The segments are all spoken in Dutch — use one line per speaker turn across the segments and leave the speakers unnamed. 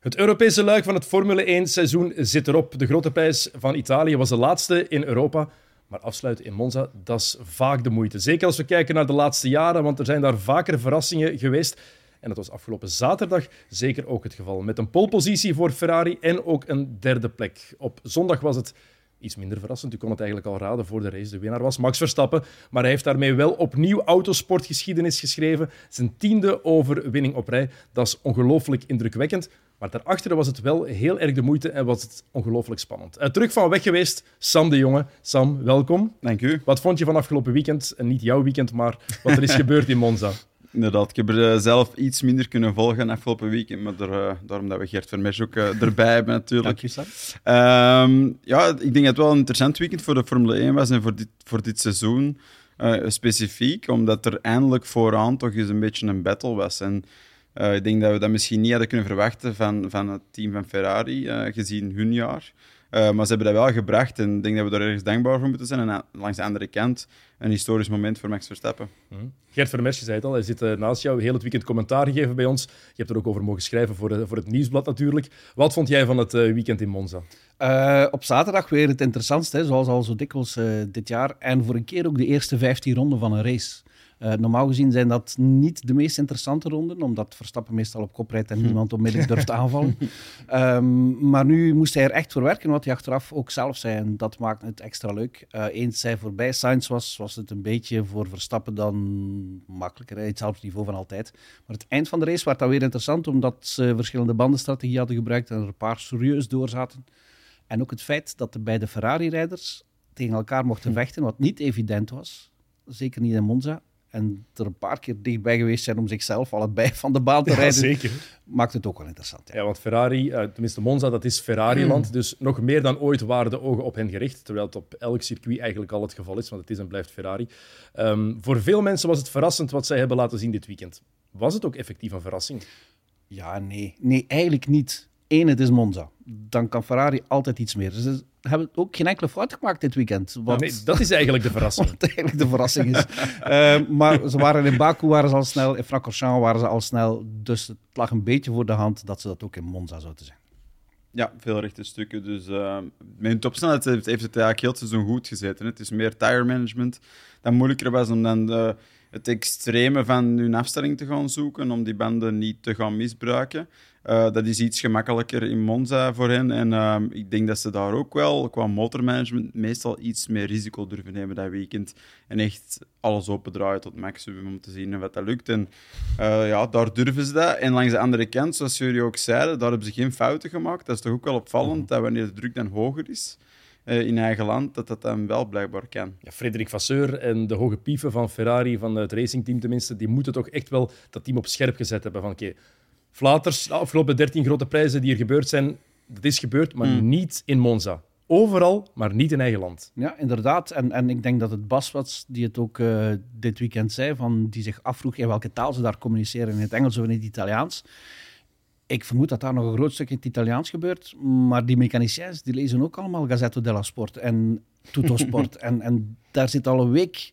Het Europese luik van het Formule 1 seizoen zit erop. De grote prijs van Italië was de laatste in Europa. Maar afsluiten in Monza, dat is vaak de moeite. Zeker als we kijken naar de laatste jaren, want er zijn daar vaker verrassingen geweest. En dat was afgelopen zaterdag zeker ook het geval. Met een polepositie voor Ferrari en ook een derde plek. Op zondag was het iets minder verrassend. U kon het eigenlijk al raden voor de race. De winnaar was Max Verstappen. Maar hij heeft daarmee wel opnieuw autosportgeschiedenis geschreven. Zijn tiende overwinning op rij. Dat is ongelooflijk indrukwekkend. Maar daarachter was het wel heel erg de moeite en was het ongelooflijk spannend. Uh, terug van weg geweest, Sam de Jonge. Sam, welkom.
Dank u.
Wat vond je van afgelopen weekend? En niet jouw weekend, maar wat er is gebeurd in Monza.
Inderdaad, ik heb er eh, zelf iets minder kunnen volgen afgelopen weekend, maar er, uh, daarom dat we Gert Vermeers ook uh, erbij hebben natuurlijk.
Dank je.
Um, ja, ik denk dat het wel een interessant weekend voor de Formule 1 was en voor dit, voor dit seizoen specifiek, omdat er eindelijk vooraan toch eens een beetje een battle was. En ik denk dat we dat misschien niet hadden kunnen verwachten van, van het team van Ferrari, gezien hun jaar. Uh, maar ze hebben dat wel gebracht en ik denk dat we daar ergens dankbaar voor moeten zijn. En langs de andere kant een historisch moment voor Max Verstappen.
Mm. Gert Vermers, je zei het al, hij zit uh, naast jou heel het weekend commentaar gegeven bij ons. Je hebt er ook over mogen schrijven voor, uh, voor het nieuwsblad natuurlijk. Wat vond jij van het weekend in Monza?
op zaterdag weer het interessantste, hè, zoals al zo dikwijls dit jaar. En voor een keer ook de eerste 15 ronden van een race. Uh, normaal gezien zijn dat niet de meest interessante ronden, omdat Verstappen meestal op kop rijdt en hm. niemand onmiddellijk durft aanvallen. Um, maar nu moest hij er echt voor werken, wat hij achteraf ook zelf zei. En dat maakt het extra leuk. Uh, eens zij voorbij Sainz was, was het een beetje voor Verstappen dan makkelijker. Hetzelfde niveau van altijd. Maar het eind van de race werd dan weer interessant, omdat ze verschillende bandenstrategieën hadden gebruikt en er een paar serieus doorzaten. En ook het feit dat de beide Ferrari-rijders tegen elkaar mochten hm. vechten, wat niet evident was. Zeker niet in Monza en er een paar keer dichtbij geweest zijn om zichzelf allebei van de baan te rijden,
zeker.
maakt het ook wel interessant.
Ja, ja want Ferrari, uh, tenminste Monza, dat is Ferrari-land, mm. dus nog meer dan ooit waren de ogen op hen gericht, terwijl het op elk circuit eigenlijk al het geval is, want het is en blijft Ferrari. Um, voor veel mensen was het verrassend wat zij hebben laten zien dit weekend. Was het ook effectief een verrassing?
Ja, nee. Nee, eigenlijk niet. Eén, het is Monza. Dan kan Ferrari altijd iets meer. Ze hebben ook geen enkele fout gemaakt dit weekend.
Wat, nee, dat is eigenlijk de verrassing.
wat eigenlijk de verrassing is. uh, maar ze waren in Baku waren ze al snel, in Francorchamps waren ze al snel. Dus het lag een beetje voor de hand dat ze dat ook in Monza zouden zijn.
Ja, veel rechte stukken. Dus uh, mijn topsnelheid heeft, heeft het eigenlijk heel het seizoen goed gezeten. Het is meer tire management dat moeilijker was om dan de, het extreme van hun afstelling te gaan zoeken, om die banden niet te gaan misbruiken. Uh, dat is iets gemakkelijker in Monza voor hen. En uh, ik denk dat ze daar ook wel qua motormanagement meestal iets meer risico durven nemen dat weekend. En echt alles opendraaien tot maximum om te zien wat dat lukt. En uh, ja, daar durven ze dat. En langs de andere kant, zoals jullie ook zeiden, daar hebben ze geen fouten gemaakt. Dat is toch ook wel opvallend mm -hmm. dat wanneer de druk dan hoger is in eigen land, dat dat dan wel blijkbaar kan.
Ja, Frederik Vasseur en de hoge pieven van Ferrari, van het racingteam tenminste, die moeten toch echt wel dat team op scherp gezet hebben van oké, okay, Flaters, de afgelopen 13 grote prijzen die er gebeurd zijn, dat is gebeurd, maar mm. niet in Monza. Overal, maar niet in eigen land.
Ja, inderdaad. En, en ik denk dat het Bas was die het ook uh, dit weekend zei, van, die zich afvroeg in welke taal ze daar communiceren, in het Engels of in het Italiaans. Ik vermoed dat daar nog een groot stuk in het Italiaans gebeurt, maar die mechaniciens die lezen ook allemaal Gazzetta della Sport en Tuttosport. en, en daar zit al een week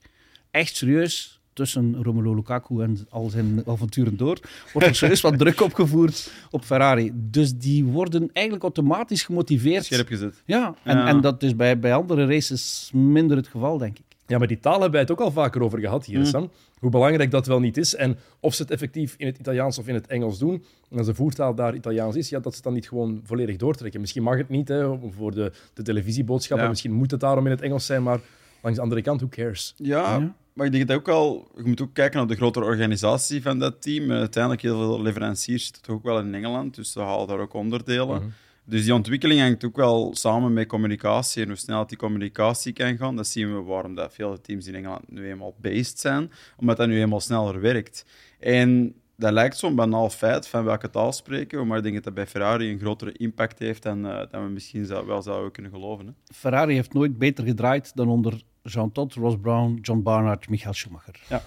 echt serieus tussen Romelu Lukaku en al zijn avonturen door, wordt er serieus wat druk opgevoerd op Ferrari. Dus die worden eigenlijk automatisch gemotiveerd.
Scherp gezet.
Ja, en, ja. en dat is bij, bij andere races minder het geval, denk ik.
Ja, maar die taal hebben wij het ook al vaker over gehad hier, mm. Sam. Hoe belangrijk dat wel niet is. En of ze het effectief in het Italiaans of in het Engels doen. En als de voertaal daar Italiaans is, ja, dat ze het dan niet gewoon volledig doortrekken. Misschien mag het niet hè, voor de, de televisieboodschappen. Ja. Misschien moet het daarom in het Engels zijn, maar langs de andere kant, who cares?
Ja, ja. Maar ik denk dat ook al, je moet ook kijken naar de grotere organisatie van dat team. Uiteindelijk heel veel leveranciers zitten ook wel in Engeland, dus ze halen daar ook onderdelen. Uh -huh. Dus die ontwikkeling hangt ook wel samen met communicatie en hoe snel die communicatie kan gaan. Dat zien we waarom dat veel teams in Engeland nu eenmaal based zijn, omdat dat nu eenmaal sneller werkt. En dat lijkt zo'n banaal feit van welke taal spreken we, maar ik denk dat dat bij Ferrari een grotere impact heeft dan, uh, dan we misschien zou, wel zouden kunnen geloven. Hè.
Ferrari heeft nooit beter gedraaid dan onder Jean Todt, Ross Brown, John Barnard, Michael Schumacher.
Ja.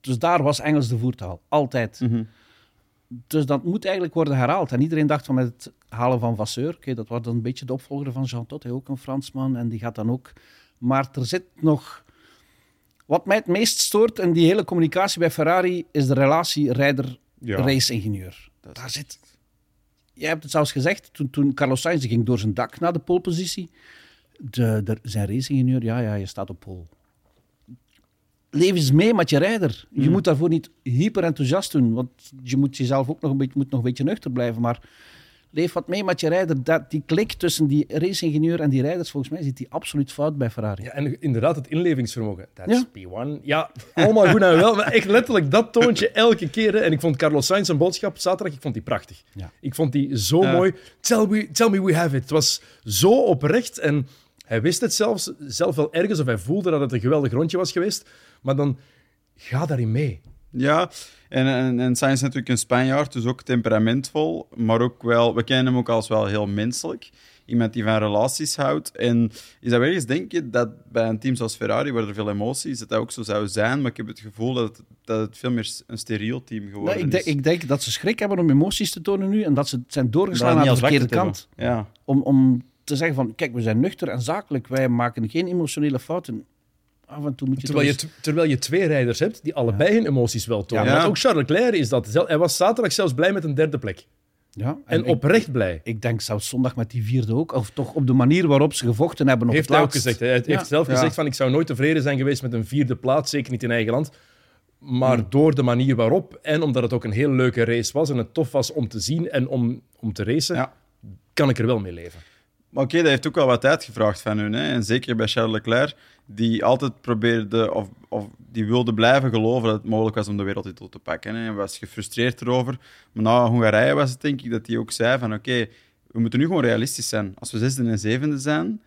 Dus daar was Engels de voertaal, altijd.
Mm -hmm.
Dus dat moet eigenlijk worden herhaald. En iedereen dacht van met het halen van Vasseur, okay, dat wordt dan een beetje de opvolger van Jean Todt, hij ook een Fransman, en die gaat dan ook... Maar er zit nog... Wat mij het meest stoort in die hele communicatie bij Ferrari is de relatie rijder-race-ingenieur. Ja. Daar zit jij hebt het zelfs gezegd, toen, toen Carlos Sainz ging door zijn dak naar de polepositie, de, de, zijn racingenieur, ja, ja, je staat op pole. Leef eens mee met je rijder. Je
Mm.
moet daarvoor niet hyper enthousiast doen, want je moet jezelf ook nog een beetje, moet nog een beetje nuchter blijven, maar leef wat mee met je rijder. Dat, die klik tussen die raceingenieur en die rijders, volgens mij zit die absoluut fout bij Ferrari.
Ja, en inderdaad, het inlevingsvermogen. That's P1. Ja, allemaal goed en wel. Maar echt letterlijk dat toontje elke keer. hè. En ik vond Carlos Sainz zijn boodschap zaterdag, ik vond die prachtig.
Ja.
Ik vond die zo
Ja.
mooi. Tell me, tell me we have it. Het was zo oprecht en hij wist het zelfs, zelf wel ergens, of hij voelde dat het een geweldig rondje was geweest. Maar dan ga daarin mee.
Ja, en, en, en Sainz is natuurlijk een Spanjaard, dus ook temperamentvol, maar ook wel, we kennen hem ook als wel heel menselijk. Iemand die van relaties houdt. En is dat wel eens, denk je, dat bij een team zoals Ferrari, waar er veel emotie is, dat dat ook zo zou zijn, maar ik heb het gevoel dat het, dat het veel meer een steriel team geworden
Nee, ik, denk,
is.
ik denk dat ze schrik hebben om emoties te tonen nu en dat ze zijn doorgeslagen aan de verkeerde kant.
Ja,
Om, om te zeggen van, kijk, we zijn nuchter en zakelijk, wij maken geen emotionele fouten. Af en toe moet je
Terwijl je,
eens-
terwijl je twee rijders hebt die allebei hun emoties wel tonen.
Ja.
Ook Charles Leclerc is dat. Hij was zaterdag zelfs blij met een derde plek.
Ja,
En
ik-
oprecht blij.
Ik denk zelfs zondag met die vierde ook. Of toch op de manier waarop ze gevochten hebben op
heeft
het
hij ook gezegd. Hij heeft zelf
Ja.
gezegd van ik zou nooit tevreden zijn geweest met een vierde plaats, zeker niet in eigen land. Maar
Hmm.
door de manier waarop en omdat het ook een heel leuke race was en het tof was om te zien en om, om te racen,
Ja.
kan ik er wel mee leven.
Maar oké, dat heeft ook wel wat tijd gevraagd van hun. Hè? En zeker bij Charles Leclerc, die altijd probeerde of, of die wilde blijven geloven dat het mogelijk was om de wereldtitel te pakken. Hè? En was gefrustreerd erover. Maar na Hongarije was het denk ik dat hij ook zei van oké, we moeten nu gewoon realistisch zijn. Als we zesde en zevende zijn,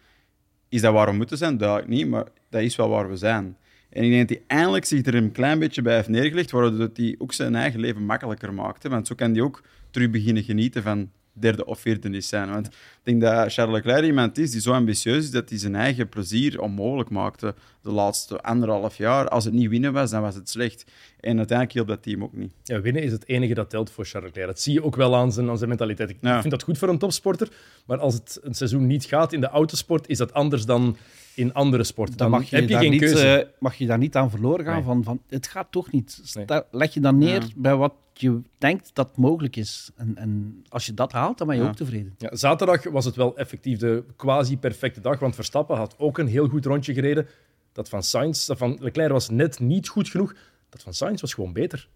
is dat waar we moeten zijn? Duidelijk niet, maar dat is wel waar we zijn. En ik denk dat hij eindelijk zich er een klein beetje bij heeft neergelegd, waardoor hij ook zijn eigen leven makkelijker maakte. Want zo kan hij ook terug beginnen genieten van derde of vierde is zijn. Want ik denk dat Charles Leclerc iemand is die zo ambitieus is dat hij zijn eigen plezier onmogelijk maakte de laatste anderhalf jaar. Als het niet winnen was, dan was het slecht. En uiteindelijk hielp dat team ook niet.
Ja, winnen is het enige dat telt voor Charles Leclerc. Dat zie je ook wel aan zijn, aan zijn mentaliteit. Ik
Ja.
vind dat goed voor een topsporter, maar als het een seizoen niet gaat in de autosport, is dat anders dan in andere sporten.
Dan
Dan,
mag je,
heb je
daar
geen
niet,
keuze.
eh, mag je daar niet aan verloren gaan.
Nee.
Van, van, het gaat toch niet.
Nee.
Leg je dan neer
Ja.
bij wat je denkt dat mogelijk is. En, en als je dat haalt, dan ben je
Ja.
ook tevreden.
Ja, zaterdag was het wel effectief de quasi-perfecte dag, want Verstappen had ook een heel goed rondje gereden. Dat van Sainz, dat van Leclerc was net niet goed genoeg. Dat van Sainz was gewoon beter.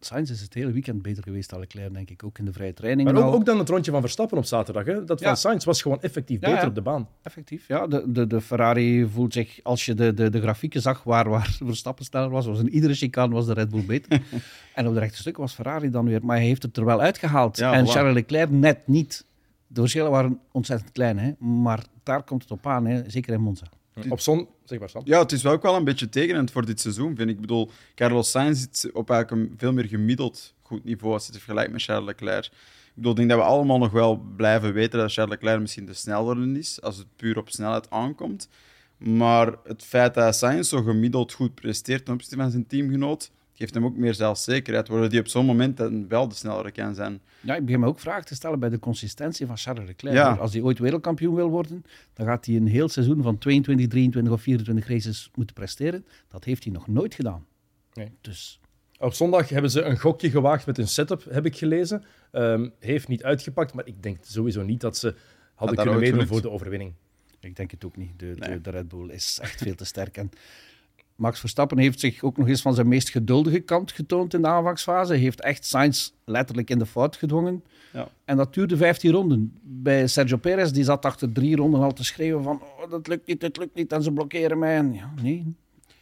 Sainz is het hele weekend beter geweest dan Leclerc, denk ik. Ook in de vrije training.
Maar ook, ook dan het rondje van Verstappen op zaterdag. Hè? Dat van
Ja.
Sainz was gewoon effectief
Ja,
beter
ja.
op de baan.
Effectief, ja. De, de, de Ferrari voelt zich, als je de, de, de grafieken zag waar, waar Verstappen sneller was, was in iedere chicane was de Red Bull beter. en op de rechte stukken was Ferrari dan weer. Maar hij heeft het er wel uitgehaald. En. Charles Leclerc net niet. De verschillen waren ontzettend klein, hè. maar daar komt het op aan, hè. zeker in Monza.
Op zon, zeg maar Sam.
Ja, het is wel ook wel een beetje tegenend voor dit seizoen, vind ik. Ik bedoel, Carlos Sainz zit op eigenlijk een veel meer gemiddeld goed niveau als je het vergelijkt met Charles Leclerc. Ik bedoel, ik denk dat we allemaal nog wel blijven weten dat Charles Leclerc misschien de snellere is, als het puur op snelheid aankomt. Maar het feit dat Sainz zo gemiddeld goed presteert ten opzichte van zijn teamgenoot, geeft hem ook meer zelfzekerheid, waardoor hij op zo'n moment dan wel de snellere kan zijn.
Ja, ik begin me ook vragen te stellen bij de consistentie van Charles Leclerc.
Ja.
Als hij ooit wereldkampioen wil worden, dan gaat hij een heel seizoen van 22, 23 of 24 races moeten presteren. Dat heeft hij nog nooit gedaan.
Nee.
Dus
Op zondag hebben ze een gokje gewaagd met hun setup, heb ik gelezen. Ehm, heeft niet uitgepakt, maar ik denk sowieso niet dat ze hadden
dat
kunnen meedoen voor de overwinning.
ik denk het ook niet. De, de,
Nee.
de Red Bull is echt veel te sterk. En Max Verstappen heeft zich ook nog eens van zijn meest geduldige kant getoond in de aanvangsfase. Hij heeft echt Sainz letterlijk in de fout gedwongen.
Ja.
En dat duurde 15 ronden. Bij Sergio Perez, die zat achter drie ronden al te schreeuwen van oh, dat lukt niet, dat lukt niet en ze blokkeren mij. En ja, nee,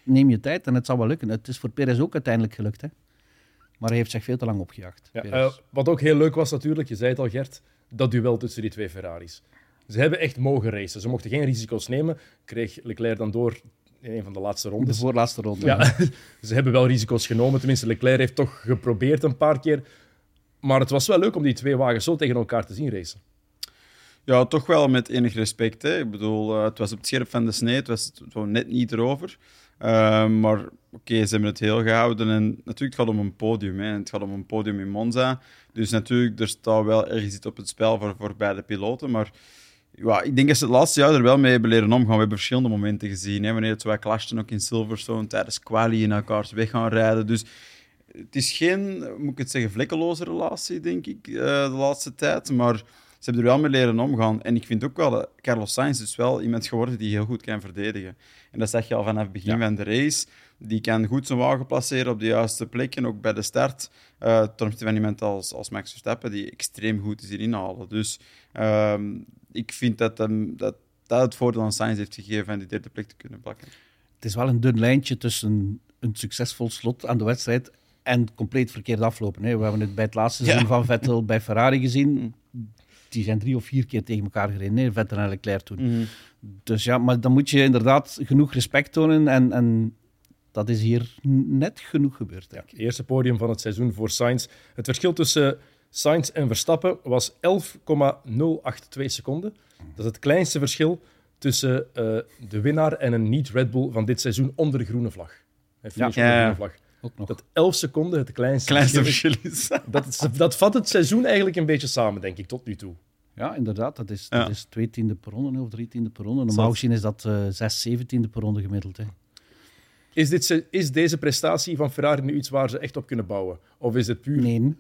neem je tijd en het zal wel lukken. Het is voor Perez ook uiteindelijk gelukt. Hè? Maar hij heeft zich veel te lang opgejaagd.
Ja, eh, wat ook heel leuk was natuurlijk, je zei het al Gert, dat duel tussen die twee Ferraris. Ze hebben echt mogen racen. Ze mochten geen risico's nemen. Kreeg Leclerc dan door in een van de laatste
de
rondes.
voorlaatste ronde.
Ja, ze hebben wel risico's genomen. Tenminste, Leclerc heeft toch geprobeerd een paar keer. Maar het was wel leuk om die twee wagens zo tegen elkaar te zien racen.
Ja, toch wel met enig respect. Hè. Ik bedoel, eh, het was op het scherp van de snee, het was zo net niet erover. Eh, maar oké, ze hebben het heel gehouden. En natuurlijk, het gaat om een podium. Hè. Het gaat om een podium in Monza. Dus natuurlijk, er staat wel ergens iets op het spel voor, voor beide piloten. Maar ja, ik denk dat ze het laatste jaar er wel mee hebben leren omgaan. We hebben verschillende momenten gezien. Hè, wanneer het wat clashten, ook in Silverstone, tijdens quali in elkaars weg gaan rijden. Dus het is geen, moet ik het zeggen, vlekkeloze relatie, denk ik, uh, de laatste tijd. Maar ze hebben er wel mee leren omgaan. En ik vind ook wel, dat Carlos Sainz is wel iemand geworden die heel goed kan verdedigen. En dat zeg je al vanaf het begin van de race. Die kan goed zijn wagen placeren op de juiste plek. En ook bij de start, uh, ten opzichte van iemand als, als Max Verstappen, die extreem goed is in inhalen. Dus uh, ik vind dat, um, dat dat het voordeel aan Sainz heeft gegeven en die derde plek te kunnen pakken.
Het is wel een dun lijntje tussen een succesvol slot aan de wedstrijd en compleet verkeerd aflopen. We hebben het bij het laatste seizoen van Vettel bij Ferrari gezien. Die zijn drie of vier keer tegen elkaar gereden, Vettel en Leclerc toen.
Mhm.
Dus ja, maar dan moet je inderdaad genoeg respect tonen en, en dat is hier net genoeg gebeurd. Denk ik.
Eerste podium van het seizoen voor Sainz. Het verschil tussen Sainz en Verstappen was 11,082 seconden. Dat is het kleinste verschil tussen uh, de winnaar en een niet-Red Bull van dit seizoen onder de groene vlag. Hij
Ja.
finisht onder de groene vlag.
Ook nog.
Dat 11 seconden het kleinste,
Kleinste
verschil is. Dat, is- dat vat het seizoen eigenlijk een beetje samen, denk ik, tot nu toe.
Ja, inderdaad. Dat is,
Ja.
dat is twee tiende per ronde of drie tiende per ronde. Normaal gezien is dat eh zes, zeventiende per ronde gemiddeld. Hè.
Is, dit, is deze prestatie van Ferrari nu iets waar ze echt op kunnen bouwen? Of is het puur
Nee.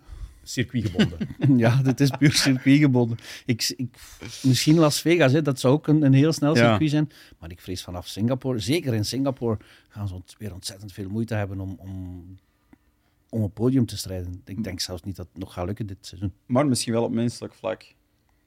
Circuitgebonden?
Ja, dit is puur circuitgebonden. Ik, ik, misschien Las Vegas, hè, dat zou ook een, een heel snel
Ja.
circuit zijn. Maar ik vrees vanaf Singapore, zeker in Singapore, gaan ze weer ontzettend veel moeite hebben om, om, om een podium te strijden. Ik denk zelfs niet dat het nog gaat lukken dit seizoen.
Maar misschien wel op menselijk vlak.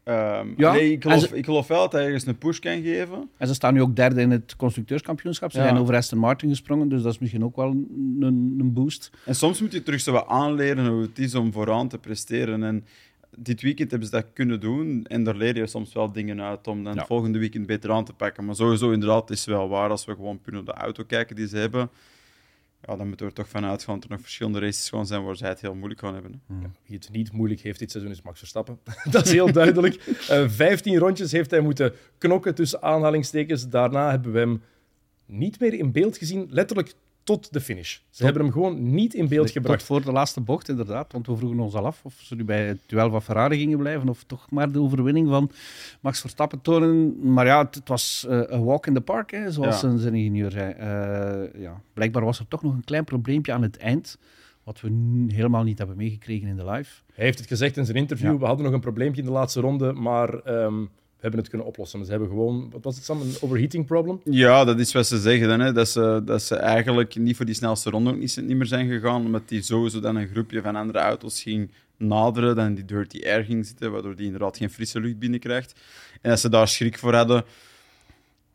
Ehm,
Ja,
nee, ik, geloof,
ze-
ik geloof wel dat hij ergens een push kan geven.
En ze staan nu ook derde in het constructeurskampioenschap. Ze
Ja.
zijn over Aston Martin gesprongen, dus dat is misschien ook wel een, een, boost.
En soms moet je terug zo wat aanleren hoe het is om vooraan te presteren. En dit weekend hebben ze dat kunnen doen. En daar leer je soms wel dingen uit om dan
Ja.
volgende weekend beter aan te pakken. Maar sowieso, inderdaad, het is wel waar. Als we gewoon puur naar de auto kijken die ze hebben, ja, dan moeten we er toch van uitgaan dat er nog verschillende races gewoon zijn waar zij het heel moeilijk gaan hebben. hè.
Wie het niet moeilijk heeft dit seizoen is Max Verstappen. dat is heel duidelijk. Eh 15 rondjes heeft hij moeten knokken tussen aanhalingstekens. Daarna hebben we hem niet meer in beeld gezien, letterlijk tot de finish. Ze hebben hem gewoon niet in beeld
Tot
gebracht.
voor de laatste bocht, inderdaad. Want we vroegen ons al af of ze nu bij het duel van Ferrari gingen blijven of toch maar de overwinning van Max Verstappen tonen. Maar ja, het, het was eh, een walk in the park, hè, zoals
Ja.
zijn, ingenieur zei. Eh, ja. Blijkbaar was er toch nog een klein probleempje aan het eind, wat we helemaal niet hebben meegekregen in de live.
Hij heeft het gezegd in zijn interview.
Ja.
We hadden nog een probleempje in de laatste ronde, maar ehm, hebben het kunnen oplossen. Ze hebben gewoon, wat was het Sam, een overheating problem?
Ja, dat is wat ze zeggen dan. Hè. Dat, ze, dat ze eigenlijk niet voor die snelste ronde ook niet, niet meer zijn gegaan. Omdat die sowieso dan een groepje van andere auto's ging naderen. Dan die dirty air ging zitten. Waardoor die inderdaad geen frisse lucht binnenkrijgt. En dat ze daar schrik voor hadden.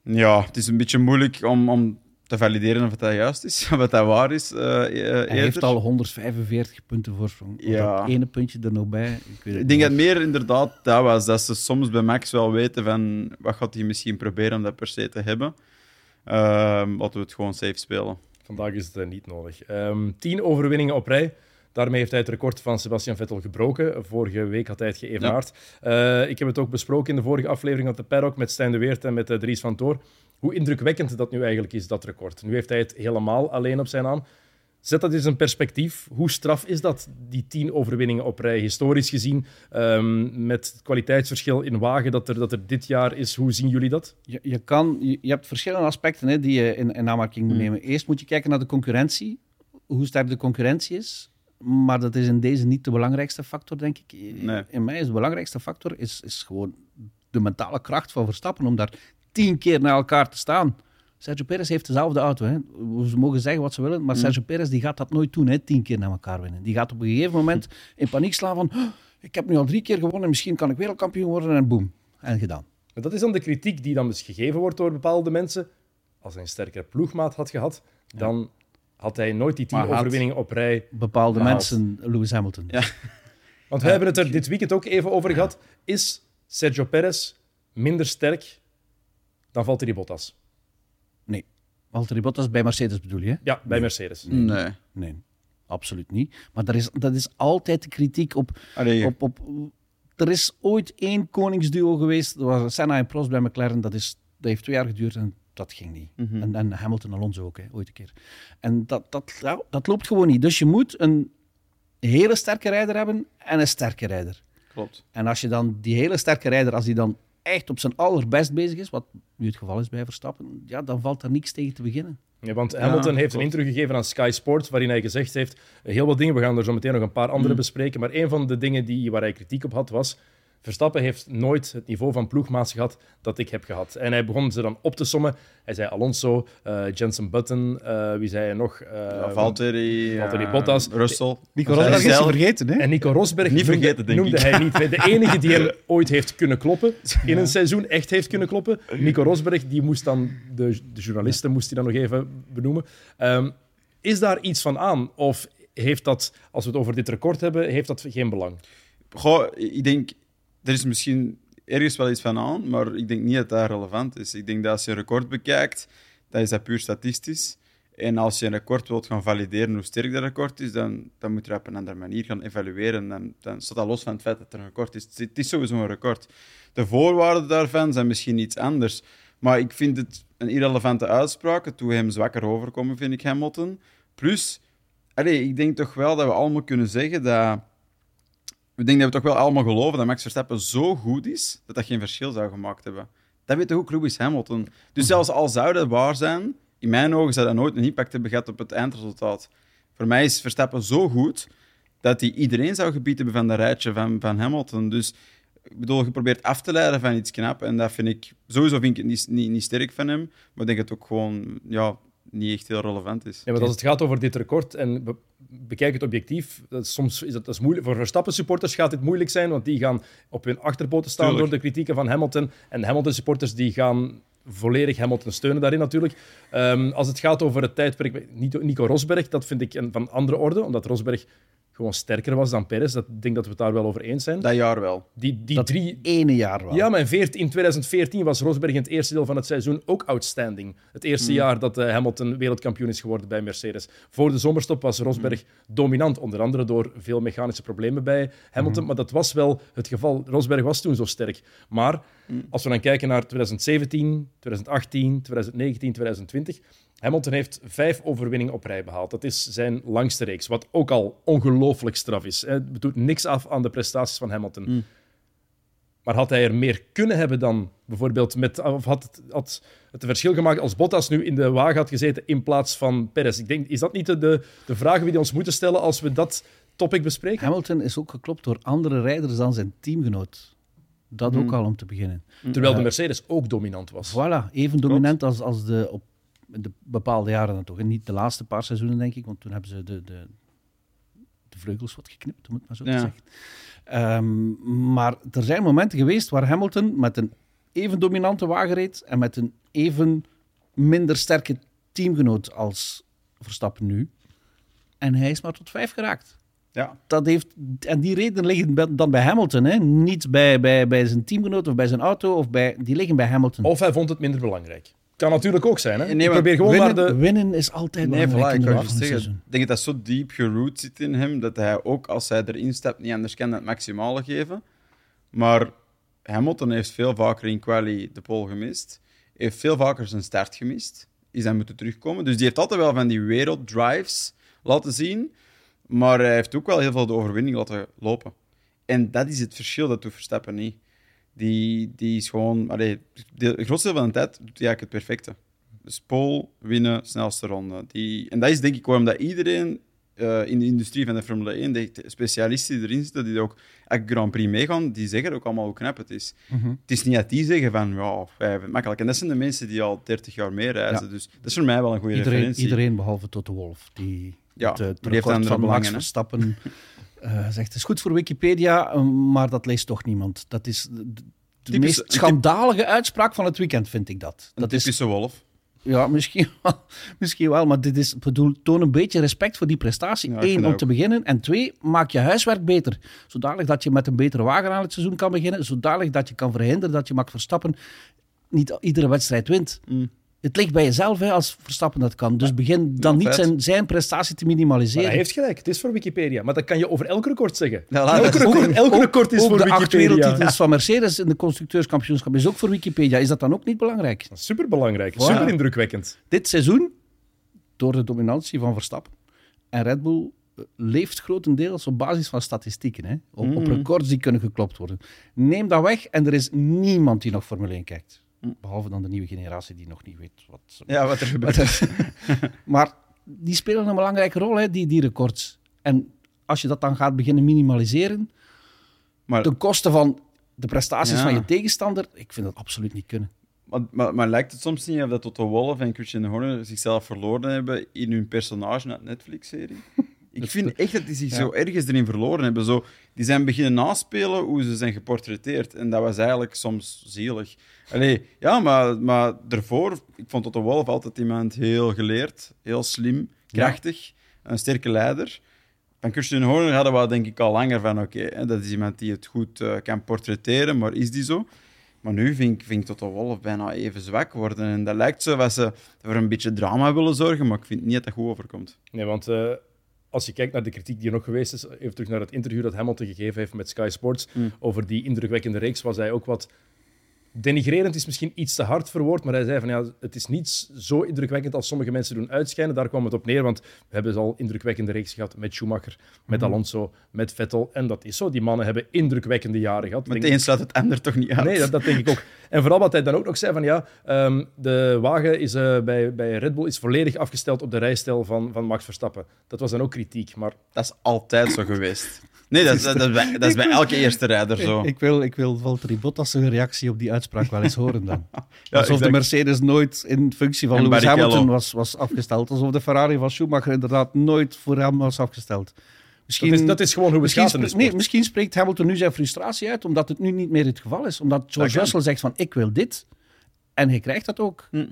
Ja, het is een beetje moeilijk om, om te valideren of het dat juist is. Of het dat waar is. eh, eh,
Hij heeft al 145 punten voorsprong.
Ja.
Dat ene puntje er nog bij. Ik, weet het
Ik denk dat meer inderdaad dat was. Dat ze soms bij Max wel weten van... Wat gaat hij misschien proberen om dat per se te hebben. Ehm laten we het gewoon safe spelen.
Vandaag is het eh, niet nodig. Ehm, tien overwinningen op rij. Daarmee heeft hij het record van Sebastian Vettel gebroken. Vorige week had hij het geëvenaard. Eh, ik heb het ook besproken in de vorige aflevering van de Paddock met Stijn de Weert en met Dries van Toor. Hoe indrukwekkend dat nu eigenlijk is, dat record. Nu heeft hij het helemaal alleen op zijn naam. Zet dat eens in perspectief. Hoe straf is dat, die tien overwinningen op rij? Historisch gezien, ehm, met het kwaliteitsverschil in wagen dat er, dat er dit jaar is. Hoe zien jullie dat?
Je, je, kan, je, je hebt verschillende aspecten hè, die je in, in aanmerking moet
Hmm.
nemen. Eerst moet je kijken naar de concurrentie, hoe sterk de concurrentie is. Maar dat is in deze niet de belangrijkste factor, denk ik.
Nee.
In mij is de belangrijkste factor is, is gewoon de mentale kracht van Verstappen om daar tien keer naar elkaar te staan. Sergio Perez heeft dezelfde auto. Hè. Ze mogen zeggen wat ze willen, maar
Mm.
Sergio Perez die gaat dat nooit doen, hè, tien keer naar elkaar winnen. Die gaat op een gegeven moment in paniek slaan van "Oh, ik heb nu al drie keer gewonnen, misschien kan ik wereldkampioen worden en boem. En gedaan.
Maar Dat is dan de kritiek die dan dus gegeven wordt door bepaalde mensen. Als hij een sterkere ploegmaat had gehad, dan had hij nooit die tien overwinningen op rij.
Bepaalde mensen, Lewis Hamilton.
Ja.
Want we hebben het er dit weekend ook even over gehad. Is Sergio Perez minder sterk dan Valtteri Bottas?
Nee. Valtteri Bottas bij Mercedes bedoel je?
Ja, bij Mercedes.
Nee.
Nee, absoluut niet. Maar dat is, dat is altijd de kritiek op,
Allee,
op, op... Er is ooit één koningsduo geweest, dat was Senna en Prost bij McLaren. Dat, is, dat heeft twee jaar geduurd en dat ging niet.
Mhm.
En, en Hamilton Alonso ook, hè, ooit een keer. En dat, dat, dat loopt gewoon niet. Dus je moet een hele sterke rijder hebben en een sterke rijder.
klopt.
En als je dan die hele sterke rijder, als die dan echt op zijn allerbest bezig is, wat nu het geval is bij Verstappen, ja, dan valt daar niks tegen te beginnen.
Ja, want Hamilton heeft een interview gegeven aan Sky Sports waarin hij gezegd heeft heel wat dingen, we gaan er zo meteen nog een paar andere bespreken, maar een van de dingen die, waar hij kritiek op had was Verstappen heeft nooit het niveau van ploegmaats gehad dat ik heb gehad. En hij begon ze dan op te sommen. Hij zei Alonso, uh, Jensen Button, uh, wie zei hij nog? Uh,
ja, Valtteri,
Valtteri Bottas.
Russell.
Nico Rosberg is vergeten, hè?
En Nico Rosberg
niet
noemde,
vergeten, denk
noemde
ik.
hij niet. De enige die hem ooit heeft kunnen kloppen, in een seizoen echt heeft kunnen kloppen. Nico Rosberg, die moest dan, de, de journalisten moest hij dan nog even benoemen. Um, is daar iets van aan? Of heeft dat, als we het over dit record hebben, heeft dat geen belang?
Goh, ik denk, er is misschien ergens wel iets van aan, maar ik denk niet dat dat relevant is. Ik denk dat als je een record bekijkt, dan is dat puur statistisch. En als je een record wilt gaan valideren hoe sterk dat record is, dan, dan moet je op een andere manier gaan evalueren. Dan, dan staat dat los van het feit dat er een record is. Het is sowieso een record. De voorwaarden daarvan zijn misschien iets anders. Maar ik vind het een irrelevante uitspraak. Het doet hem zwakker overkomen, vind ik, Hamilton. Plus, ik denk toch wel dat we allemaal kunnen zeggen dat ik denk dat we toch wel allemaal geloven dat Max Verstappen zo goed is dat dat geen verschil zou gemaakt hebben. Dat weet toch ook Lewis Hamilton. Dus zelfs al zou dat waar zijn, in mijn ogen zou dat nooit een impact hebben gehad op het eindresultaat. Voor mij is Verstappen zo goed dat hij iedereen zou gebieden hebben van dat rijtje van, van Hamilton. Dus ik bedoel, je probeert af te leiden van iets knap. En dat vind ik, sowieso vind ik het niet, niet, niet sterk van hem. Maar ik denk dat het ook gewoon ja, niet echt heel relevant is.
Ja, maar als het gaat over dit record en bekijk het objectief, dat is, soms is dat, dat is moeilijk. Voor Verstappen-supporters gaat dit moeilijk zijn, want die gaan op hun achterpoten staan
Tuurlijk.
door de kritieken van Hamilton. En Hamilton-supporters die gaan volledig Hamilton steunen daarin natuurlijk. Um, als het gaat over het tijdperk Nico Rosberg, dat vind ik een, van andere orde, omdat Rosberg gewoon sterker was dan Perez. Dat, ik denk dat we het daar wel over eens zijn.
Dat jaar wel.
Die, die
dat
drie...
ene jaar wel.
Ja, maar in, 14, in 2014 was Rosberg in het eerste deel van het seizoen ook outstanding. Het eerste
Mm.
jaar dat uh, Hamilton wereldkampioen is geworden bij Mercedes. Voor de zomerstop was Rosberg
Mm.
dominant, onder andere door veel mechanische problemen bij Hamilton.
Mm.
Maar dat was wel het geval. Rosberg was toen zo sterk. Maar
Mm.
als we dan kijken naar 2017, 2018, 2019, 2020... Hamilton heeft vijf overwinningen op rij behaald. Dat is zijn langste reeks, wat ook al ongelooflijk straf is. Het doet niks af aan de prestaties van Hamilton.
Mm.
Maar had hij er meer kunnen hebben dan bijvoorbeeld met. Of had het, had het verschil gemaakt als Bottas nu in de wagen had gezeten in plaats van Perez? Ik denk, is dat niet de, de, de vragen die we ons moeten stellen als we dat topic bespreken?
Hamilton is ook geklopt door andere rijders dan zijn teamgenoot. Dat ook al om te beginnen.
Terwijl de Mercedes ook dominant was.
Voilà, even dominant als, als de op de bepaalde jaren dan toch. En niet de laatste paar seizoenen, denk ik, want toen hebben ze de, de, de vleugels wat geknipt, om het maar zo
Ja.
te zeggen. Ehm, maar er zijn momenten geweest waar Hamilton met een even dominante wagen reed en met een even minder sterke teamgenoot als Verstappen nu. En hij is maar tot vijf geraakt.
Ja.
Dat heeft, en die redenen liggen dan bij Hamilton, hè? niet bij, bij, bij zijn teamgenoot of bij zijn auto, of bij, die liggen bij Hamilton.
Of hij vond het minder belangrijk. Kan natuurlijk ook zijn. Hè?
Nee,
ik
maar
probeer gewoon maar
winnen,
de.
winnen is altijd
Nee,
belangrijk
voilà,
in
ik kan zeggen.
seizoen.
Ik denk dat dat zo diep geroot zit in hem, dat hij ook als hij erin stapt niet anders kan dan het maximale geven. Maar Hamilton heeft veel vaker in quali de pole gemist, heeft veel vaker zijn start gemist, is hij moeten terugkomen. Dus die heeft altijd wel van die werelddrives laten zien, maar hij heeft ook wel heel veel de overwinning laten lopen. En dat is het verschil, dat doet Verstappen niet. Die, die is gewoon... Allee, de, grootste deel van de tijd doet hij eigenlijk het perfecte. Dus pole, winnen, snelste ronde. Die, en dat is denk ik waarom dat iedereen eh, in de industrie van de Formule 1, de specialisten die erin zitten, die ook elke Grand Prix meegaan, die zeggen ook allemaal hoe knap het is.
Mhm.
Het is niet dat die zeggen van, ja, wij hebben het makkelijk. En dat zijn de mensen die al 30 jaar mee reizen.
Ja.
Dus dat is voor mij wel een goede
Iedereen,
referentie.
iedereen behalve Toto Wolf, die
Ja,
het, eh, het
die heeft andere
van Max. Verstappen eh, zegt. Het is goed voor Wikipedia, eh, maar dat leest toch niemand. Dat is de, de meest
typ-
schandalige uitspraak van het weekend, vind ik dat.
Een
Dat is
typische wolf.
Ja, misschien wel. Misschien wel maar dit is, bedoel, toon een beetje respect voor die prestatie.
Ja,
Eén, om te beginnen. En twee, maak je huiswerk beter. Zodanig dat je met een betere wagen aan het seizoen kan beginnen. Zodanig dat je kan verhinderen dat je Max Verstappen niet iedere wedstrijd wint.
Mm.
Het ligt bij jezelf hè, als Verstappen dat kan. Dus begin dan niet zijn, zijn prestatie te
Maar
minimaliseren.
hij heeft gelijk, het is voor Wikipedia. Maar dat kan je over elk record zeggen.
Ja, laat
elk
het
record,
Ook-
elk
ook-
record is
ook
voor
de acht
Wikipedia.
wereldtitels van Mercedes in de constructeurskampioenschap is ook voor Wikipedia. Is dat dan ook niet belangrijk?
Super belangrijk,
Voilà.
super indrukwekkend.
Dit seizoen, door de dominantie van Verstappen en Red Bull, leeft grotendeels op basis van statistieken. Hè? Op, op
Mm.
records die kunnen geklopt worden. Neem dat weg en er is niemand die nog Formule 1 kijkt. Behalve dan de nieuwe generatie die nog niet weet wat ze
Ja, wat er gebeurt.
maar, maar die spelen een belangrijke rol, hè, die, die records. En als je dat dan gaat beginnen minimaliseren,
Maar,
ten koste van de prestaties
Ja.
van je tegenstander, ik vind dat absoluut niet kunnen.
maar, maar, maar lijkt het soms niet of dat Toto Wolff en Christian Horner zichzelf verloren hebben in hun personage uit Netflix-serie? Ik vind echt dat die zich
Ja.
zo ergens erin verloren hebben. Zo, die zijn beginnen naspelen hoe ze zijn geportretteerd. En dat was eigenlijk soms zielig. Allee, ja, maar, maar daarvoor, ik vond Toto Wolff altijd iemand heel geleerd, heel slim, krachtig, een sterke leider. Van Christian Horner hadden we denk ik al langer van, oké, hè, dat is iemand die het goed eh, kan portretteren, maar is die zo? Maar nu vind ik, vind ik Toto Wolff bijna even zwak worden. En dat lijkt zo dat ze voor een beetje drama willen zorgen, maar ik vind niet dat dat goed overkomt.
Nee, want eh, als je kijkt naar de kritiek die er nog geweest is, even terug naar het interview dat Hamilton gegeven heeft met Sky Sports
Mm.
over die indrukwekkende reeks, was hij ook wat denigrerend is misschien iets te hard verwoord, maar hij zei van ja, het is niet zo indrukwekkend als sommige mensen doen uitschijnen. Daar kwam het op neer, want we hebben al indrukwekkende reeks gehad met Schumacher, met
Mhm.
Alonso, met Vettel. En dat is zo. Die mannen hebben indrukwekkende jaren gehad.
Maar
Denk-
het een sluit het ander toch niet uit?
Nee, dat, dat denk ik ook. En vooral wat hij dan ook nog zei van ja, ehm, de wagen is, eh, bij, bij Red Bull is volledig afgesteld op de rijstijl van, van Max Verstappen. Dat was dan ook kritiek, maar
Dat is altijd zo geweest. Nee, dat is, dat dat is bij elke eerste rijder zo.
Ik, ik wil, ik wil Valtteri Bottas zijn reactie op die uitspraak wel eens horen dan.
Ja,
Alsof de. Mercedes nooit in functie van
En
Lewis
Barrichello.
Hamilton was, was afgesteld. Alsof de Ferrari van Schumacher inderdaad nooit voor hem was afgesteld. Misschien,
dat is, dat is gewoon hoe het
misschien,
gaat in de
spre-
sport.
nee, misschien spreekt Hamilton nu zijn frustratie uit, omdat het nu niet meer het geval is. Omdat George. Russell zegt van, ik wil dit. En hij krijgt dat ook.
Hm.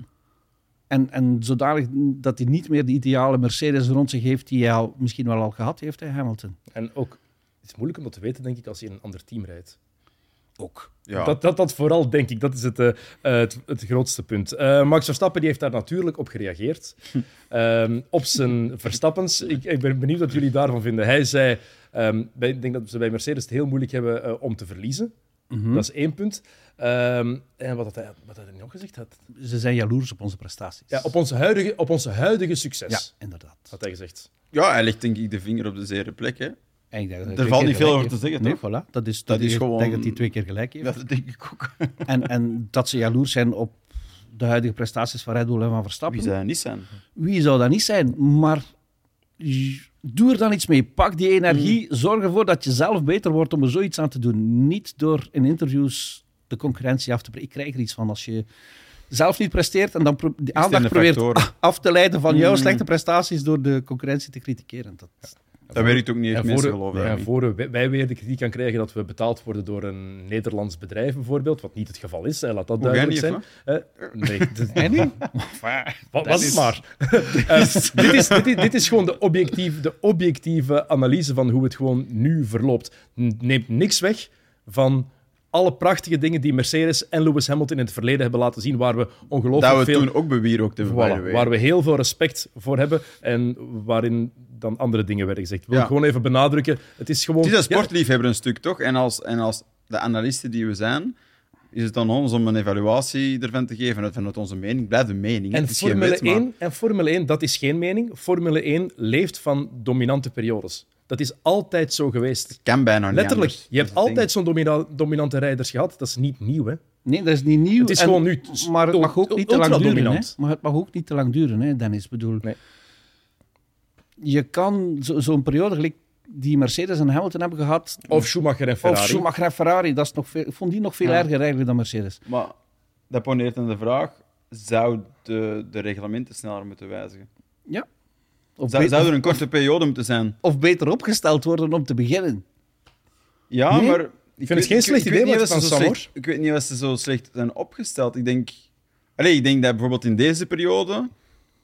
En, en zodanig dat hij niet meer de ideale Mercedes rond zich heeft die hij al, misschien wel al gehad heeft, hè, Hamilton.
En ook, het is moeilijk om dat te weten, denk ik, als je in een ander team rijdt.
Ook.
Ja.
Dat, dat, dat vooral, denk ik, dat is het, eh, het, het grootste punt. Eh, Max Verstappen die heeft daar natuurlijk op gereageerd. Ehm, op zijn Verstappens. Ik, ik ben benieuwd wat jullie daarvan vinden. Hij zei, ehm, bij, ik denk dat ze bij Mercedes het heel moeilijk hebben eh, om te verliezen.
Mhm.
Dat is één punt. Ehm, en wat had hij, wat had hij nog gezegd? Had,
Ze zijn jaloers op onze prestaties.
ja, op, onze huidige, op onze huidige succes,
Ja, inderdaad.
had hij gezegd.
Ja, hij legt denk ik de vinger op de zere plek. Hè.
En ik denk dat
Er valt niet veel over te zeggen,
Nee, voilà. Dat is,
Dat
dat
is gewoon-
Ik denk dat hij twee keer gelijk heeft.
Ja, dat denk ik ook.
En, en dat ze jaloers zijn op de huidige prestaties van Red Bull en van Verstappen.
Wie zou dat niet zijn?
Wie zou dat niet zijn? Maar doe er dan iets mee. Pak die energie.
Mm.
Zorg ervoor dat je zelf beter wordt om er zoiets aan te doen. Niet door in interviews de concurrentie af te breken. Ik krijg er iets van als je zelf niet presteert en dan pro- de aandacht probeert af te leiden van jouw
Mm.
slechte prestaties door de concurrentie te kritiseren. Dat,
Dat werkt ook niet echt.
En
Mensen
voor,
geloven
ja,
dat niet.
voor wij- wij weer de kritiek gaan krijgen dat we betaald worden door een Nederlands bedrijf, bijvoorbeeld, wat niet het geval is. hè, Laat dat
Hoe
duidelijk
niet,
zijn. Eh, nee, dit-
en nu?
Wat was het maar? Eh, dit, is, dit, is, dit is gewoon de, objectief, de objectieve analyse van hoe het gewoon nu verloopt. Neemt niks weg van alle prachtige dingen die Mercedes en Lewis Hamilton in het verleden hebben laten zien, waar we ongelooflijk
Dat we
veel...
toen ook
Voilà,
way.
waar we heel veel respect voor hebben en waarin dan andere dingen werden gezegd. Ik wil
Ja.
gewoon even benadrukken. Het is gewoon...
Het is een sportliefhebber een stuk, toch? En als, en als de analisten die we zijn, is het aan ons om een evaluatie ervan te geven. En vanuit onze mening blijft de mening.
En
het is geen
Formule,
wet, maar-
1, en Formule 1, dat is geen mening. Formule 1 leeft van dominante periodes. Dat is altijd zo geweest.
kan bijna niet
Letterlijk.
anders.
Je hebt
Dat
altijd zo'n domina- dominante rijders gehad. Dat is niet nieuw, hè?
Nee, dat is niet nieuw.
Het is
En-
gewoon nu
Maar het mag ook niet te lang duren. Hè? Maar het mag ook niet te lang duren, hè, Dennis. Bedoel,
Nee.
je kan zo- zo'n periode gelijk die Mercedes en Hamilton hebben gehad,
Of Schumacher en Ferrari.
of Schumacher en Ferrari, dat is nog veel, ik vond die nog veel
Ja.
erger eigenlijk dan Mercedes.
Maar dat poneert dan de vraag: zou de, de reglementen sneller moeten wijzigen?
Of,
Zou, er een korte periode moeten zijn?
of beter opgesteld worden om te beginnen.
Ja,
Nee?
maar.
Ik vind het geen slecht idee wat van Sam,
slecht, Ik weet niet of ze zo slecht zijn opgesteld. Ik denk. Allee, ik denk dat bijvoorbeeld in deze periode.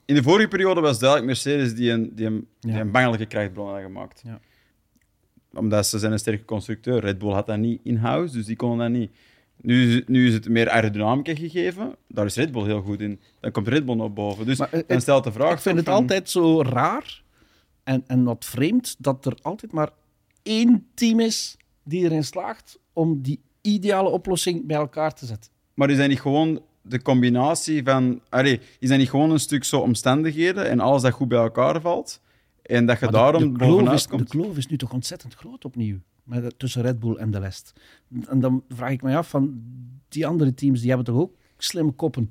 In de vorige periode was duidelijk Mercedes die een, die een, die een bangelijke krachtbron had gemaakt.
Ja.
Omdat ze zijn een sterke constructeur. Red Bull had dat niet in-house, dus die konden dat niet. Nu, is- nu is het meer aerodynamica gegeven. Daar is Red Bull heel goed in. Dan komt Red Bull nog boven. Dus
Maar, eh,
dan
het-
stelt de vraag...
ik vind het
van-
altijd zo raar en, en wat vreemd dat er altijd maar één team is die erin slaagt om die ideale oplossing bij elkaar te zetten.
Maar is dat niet gewoon de combinatie van... Allee, is dat niet gewoon een stuk zo omstandigheden en alles dat goed bij elkaar valt? En dat je
Maar
daarom
de, de, kloof
bovenuit
is, de
komt.
kloof is nu toch ontzettend groot opnieuw. Met, tussen Red Bull en de rest. En dan vraag ik me af van die andere teams, die hebben toch ook slimme koppen.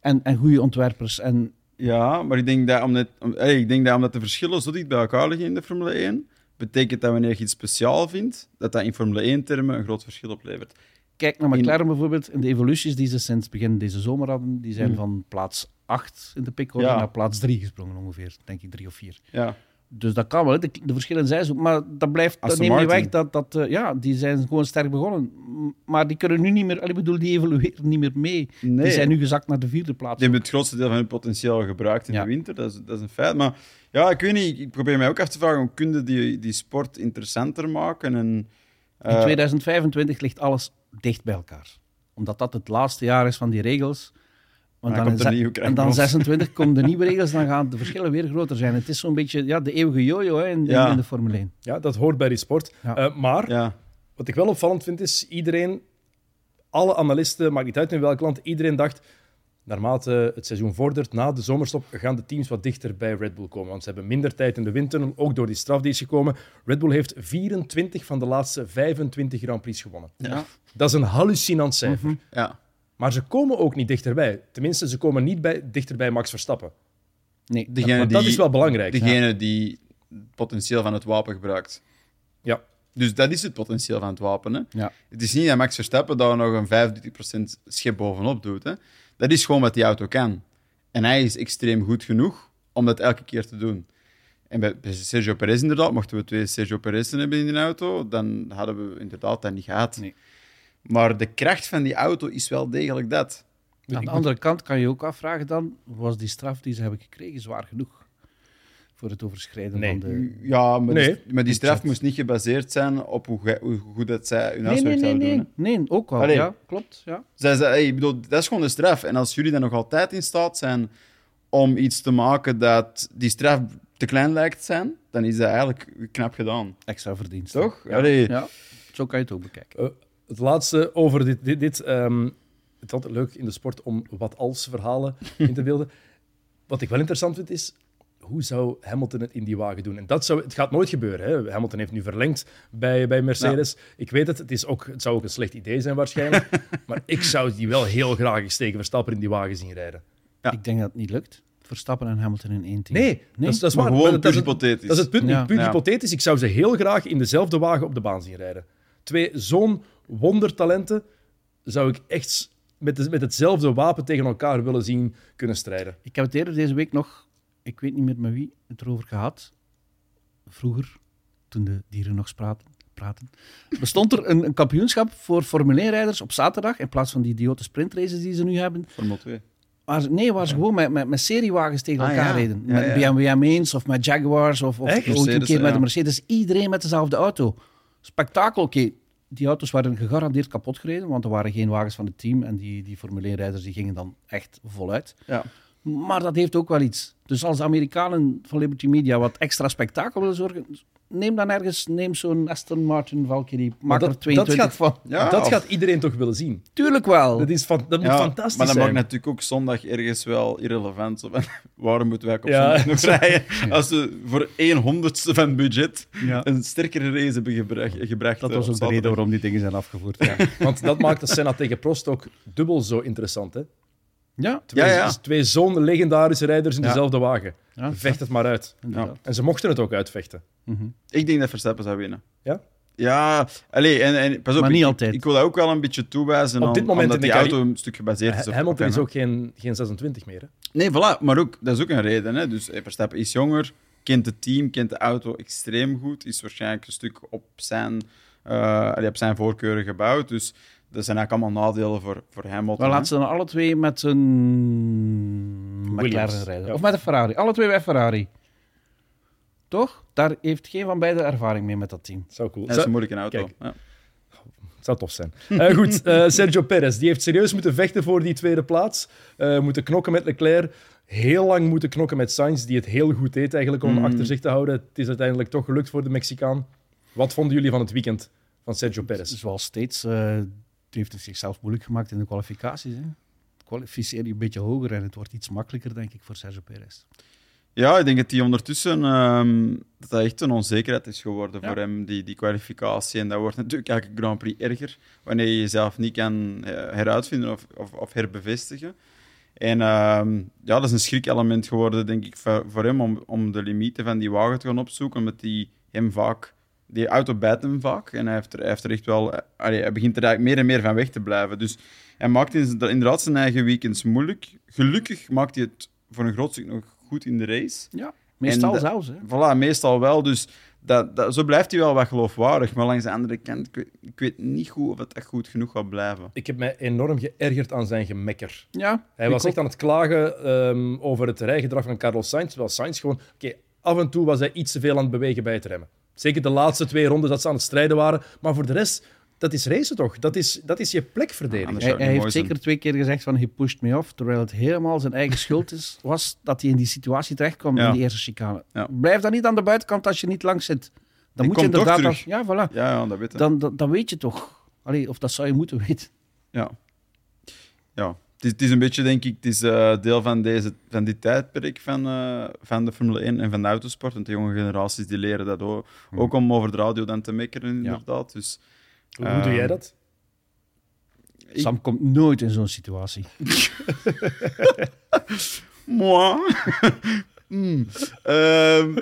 En, en goede ontwerpers. En
Ja, maar ik denk, dat omdat, om- hey, ik denk dat omdat de verschillen zo dicht bij elkaar liggen in de Formule 1, betekent dat wanneer je iets speciaal vindt, dat dat in Formule 1-termen een groot verschil oplevert.
kijk naar McLaren bijvoorbeeld. In de evoluties die ze sinds begin deze zomer hadden, die zijn
Hmm.
van plaats 8 in de pickorder
Ja.
naar plaats 3 gesprongen ongeveer. Denk ik 3 of 4.
Ja,
Dus dat kan wel, de, de verschillen zijn zo. Maar dat blijft, dat
Aston
neemt niet weg dat, dat eh, ja, die zijn gewoon sterk begonnen. Maar die kunnen nu niet meer, ik bedoel, die evolueren niet meer mee.
nee.
Die zijn nu gezakt naar de vierde plaats.
Die hebben het grootste deel van hun potentieel gebruikt in
Ja.
de winter, dat is, dat is een feit. Maar ja, ik weet niet, ik probeer mij ook af te vragen, hoe kun je die, die sport interessanter maken? En,
In
eh,
2025 ligt alles dicht bij elkaar. Omdat dat het laatste jaar is van die regels. Want
Dan er nieuwe
en dan
crackballs.
26 komen de nieuwe regels, dan gaan de verschillen weer groter zijn. Het is zo'n beetje ja, de eeuwige jojo hè, in, in-
Ja.
in de Formule 1.
Ja, dat hoort bij die sport.
Ja.
Eh, maar
ja,
wat ik wel opvallend vind, is iedereen, alle analisten, maakt niet uit in welk land, iedereen dacht, naarmate het seizoen vordert, na de zomerstop, gaan de teams wat dichter bij Red Bull komen. Want ze hebben minder tijd in de winter, ook door die straf die is gekomen. Red Bull heeft 24 van de laatste 25 Grand Prix gewonnen.
ja.
Dat is een hallucinant cijfer.
Mhm.
ja.
Maar ze komen ook niet dichterbij. Tenminste, ze komen niet bij, dichter bij Max Verstappen.
Nee,
Degene
Want dat
die-
is wel belangrijk.
Degene die het potentieel van het wapen gebruikt.
Ja.
Dus dat is het potentieel van het wapen. Hè?
Ja.
Het is niet dat Max Verstappen daar nog een 25% schip bovenop doet. Hè? Dat is gewoon wat die auto kan. En hij is extreem goed genoeg om dat elke keer te doen. En bij bij Sergio Perez inderdaad, mochten we twee Sergio Perez'en hebben in die auto, dan hadden we inderdaad dat niet gehad.
Nee.
Maar de kracht van die auto is wel degelijk dat.
Aan de andere kant kan je ook afvragen dan, was die straf die ze hebben gekregen zwaar genoeg? Voor het overschrijden
Nee.
van de...
Ja, maar,
Nee.
die, maar die straf moest niet gebaseerd zijn op hoe, ge- hoe goed dat zij hun
Nee, nee,
huiswerk
nee,
zouden
nee.
doen. hè.
Nee, ook wel.
Allee.
Ja, klopt. Ja.
Zij zei, hey, ik bedoel, dat is gewoon de straf. En als jullie dan nog altijd in staat zijn om iets te maken dat die straf te klein lijkt te zijn, dan is dat eigenlijk knap gedaan.
Extra verdienst.
Toch?
Ja.
Allee.
ja, zo kan je het ook bekijken.
Eh, het laatste over dit. dit, dit ehm, het is altijd leuk in de sport om wat als verhalen in te beelden. Wat ik wel interessant vind is. Hoe zou Hamilton het in die wagen doen? En dat zou, het gaat nooit gebeuren. Hè? Hamilton heeft nu verlengd bij, bij Mercedes. Ik weet het, het, is ook, het zou ook een slecht idee zijn waarschijnlijk. maar ik zou die wel heel graag eens tegen Verstappen in die wagen zien rijden.
Ja.
Ik denk dat het niet lukt. Verstappen en Hamilton in één team.
Nee, Dat, is, dat is
Maar
waar.
gewoon
dat, is het,
hypothetisch.
dat is het punt.
Ja.
niet. Puur
Ja.
hypothetisch. Ik zou ze heel graag in dezelfde wagen op de baan zien rijden. Twee zo'n wondertalenten zou ik echt met, de- met hetzelfde wapen tegen elkaar willen zien kunnen strijden.
Ik heb het eerder deze week nog, ik weet niet meer met wie, het erover gehad. Vroeger, toen de dieren nog spraten, praten, bestond er een, een kampioenschap voor Formule 1-rijders op zaterdag, in plaats van die idiote sprintraces die ze nu hebben.
Formule 2.
Waar ze, nee, waar ze gewoon met, met, met seriewagens tegen
Ah,
elkaar
ja.
reden.
Ja,
met
ja.
BMW M1's of met Jaguars of, of ooit een keer met
ja.
de Mercedes. Iedereen met dezelfde auto. Spektakel, oké. Die auto's waren gegarandeerd kapot gereden, want er waren geen wagens van het team en die, die Formule 1-rijders die gingen dan echt voluit.
Ja.
Maar dat heeft ook wel iets. Dus als de Amerikanen van Liberty Media wat extra spektakel willen zorgen, neem dan ergens, neem zo'n Aston Martin Valkyrie, maak
dat-
er 22
dat
van.
Ja,
dat
of-
gaat iedereen toch willen zien.
Tuurlijk wel.
Dat, is van, dat moet
Ja,
fantastisch
maar dat
zijn.
maakt natuurlijk ook zondag ergens wel irrelevant. Waarom moeten wij op
Ja.
zondag nog rijden? Als we voor 1 honderdste van budget
Ja.
een sterkere race hebben gebracht. gebracht
Dat
eh,
was ook de reden waarom die dingen zijn afgevoerd. Ja.
Want dat maakt de Senna tegen Prost ook dubbel zo interessant. Hè?
Ja,
Twee,
Ja, ja.
twee zo'n legendarische rijders in
Ja.
dezelfde wagen.
ja
Vecht het maar uit. En ze mochten het ook uitvechten.
Mhm.
Ik denk dat Verstappen zou winnen.
Ja?
Ja, allee, en, en pas op,
Maar niet
ik,
altijd.
Ik wil dat ook wel een beetje toewijzen
Op dit
aan,
moment
omdat
in de
die auto een stuk gebaseerd is op
Hamilton
op
is ook geen, geen 26 meer. Hè?
Nee, voilà, maar ook, dat is ook een reden. Hè. Dus eh, Verstappen is jonger, kent het team, kent de auto extreem goed, is waarschijnlijk een stuk op zijn, eh, allee, op zijn voorkeuren gebouwd. Dus dat zijn eigenlijk allemaal nadelen voor, voor Hamilton.
Maar laten ze dan alle twee met een McLaren rijden.
ja.
Of met een Ferrari. Alle twee bij Ferrari. Toch? Daar heeft geen van beiden ervaring mee met dat team.
Zou cool
Dat is een moeilijke auto.
Kijk.
Ja.
zou tof zijn. Eh, goed, eh, Sergio Perez. Die heeft serieus moeten vechten voor die tweede plaats. Eh, moeten knokken met Leclerc. Heel lang moeten knokken met Sainz, die het heel goed deed eigenlijk om
Mm.
achter zich te houden. Het is uiteindelijk toch gelukt voor de Mexicaan. Wat vonden jullie van het weekend van Sergio Perez?
Zoals steeds eh, heeft het zichzelf moeilijk gemaakt in de kwalificaties. Hè. Kwalificeer je een beetje hoger en het wordt iets makkelijker, denk ik, voor Sergio Perez.
Ja, ik denk dat die ondertussen ehm, dat dat echt een onzekerheid is geworden
Ja.
voor hem, die, die kwalificatie. En dat wordt natuurlijk elke Grand Prix erger wanneer je jezelf niet kan eh, heruitvinden of, of, of herbevestigen. En ehm, ja, dat is een schrikelement geworden, denk ik, voor, voor hem om, om de limieten van die wagen te gaan opzoeken, omdat die hem vaak... Die auto bijt hem vaak en hij heeft er, hij heeft er echt wel... allee, hij begint er eigenlijk meer en meer van weg te blijven. Dus hij maakt in- inderdaad zijn eigen weekends moeilijk. Gelukkig maakt hij het voor een groot stuk nog goed in de race.
Ja, meestal zelfs. Hè.
Voilà, meestal wel. Dus dat, dat, zo blijft hij wel wat geloofwaardig. Maar langs de andere kant, ik weet, ik weet niet goed of het echt goed genoeg gaat blijven.
Ik heb mij enorm geërgerd aan zijn gemekker.
Ja,
Hij was echt aan het klagen ehm, over het rijgedrag van Carlos Sainz. Terwijl Sainz gewoon... Oké, af en toe was hij iets te veel aan het bewegen bij het remmen. Zeker de laatste twee rondes dat ze aan het strijden waren. Maar voor de rest, dat is racen toch? Dat is, dat is je plek verdedigen.
anders
Hij, heeft zeker twee keer gezegd van he pushed me off, terwijl het helemaal zijn eigen schuld is, was dat hij in die situatie terecht kwam
Ja.
in die eerste chicane.
Ja.
Blijf dan niet aan de buitenkant als je niet langs zit. Dan
Ik
moet je
toch
inderdaad... ja, voilà.
Ja, ja dat weet.
Dan, dan, dan weet je toch. Allee, of dat zou je moeten weten.
Ja. ja. Het, is, het is een beetje, denk ik, het is eh, deel van, deze, van die tijdperk van, eh, van de Formule 1 en van de autosport. Want de jonge generaties die leren dat ook, ook om over de radio dan te mekkeren, inderdaad. Dus,
Hoe, hoe doe jij
Ehm,
dat?
Ik-
Sam komt nooit in zo'n situatie.
Moi. Hmm. Ehm,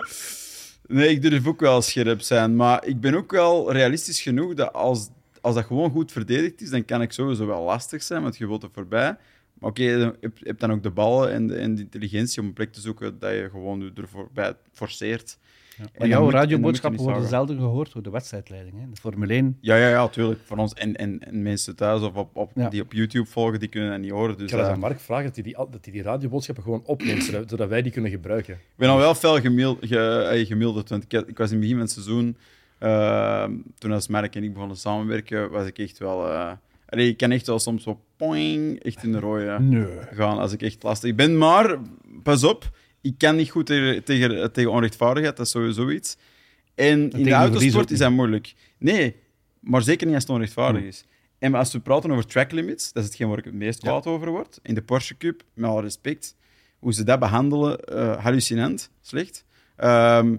nee, ik durf ook wel scherp zijn. Maar ik ben ook wel realistisch genoeg dat als, als dat gewoon goed verdedigd is, dan kan ik sowieso wel lastig zijn, want je wilt er voorbij. Maar oké, je hebt- je hebt dan ook de ballen en de, en de intelligentie om een plek te zoeken dat je gewoon er voorbij forceert. En
Maar jouw
moet-
radioboodschappen worden zelden gehoord door de wedstrijdleiding. Hè. De Formule 1.
Ja, ja, ja, tuurlijk. Voor ons en, en, en mensen thuis of op, op,
Ja.
die op YouTube volgen, die kunnen dat niet horen.
Ik
Dus,
ga dat
eh,
aan Mark vragen dat hij die, dat die radioboodschappen gewoon opneemt, zodat, wij die kunnen gebruiken.
Ik ben al wel fel ge- eh, gemilderd, want ik, ik was in het begin van het seizoen, eh, toen als Mark en ik begonnen samenwerken, was ik echt wel... eh, allee, ik kan echt wel soms wel poing, echt in de rode
Nee.
gaan als ik echt lastig ben. Maar, pas op, ik kan niet goed tegen, tegen, tegen onrechtvaardigheid, dat is sowieso iets. En in de autosport is dat moeilijk. Nee, maar zeker niet als het onrechtvaardig
Hmm.
is. En als we praten over track limits, dat is hetgeen waar ik het meest kwaad over word. In de Porsche Cup, met alle respect, hoe ze dat behandelen, eh, hallucinant, slecht. Ehm,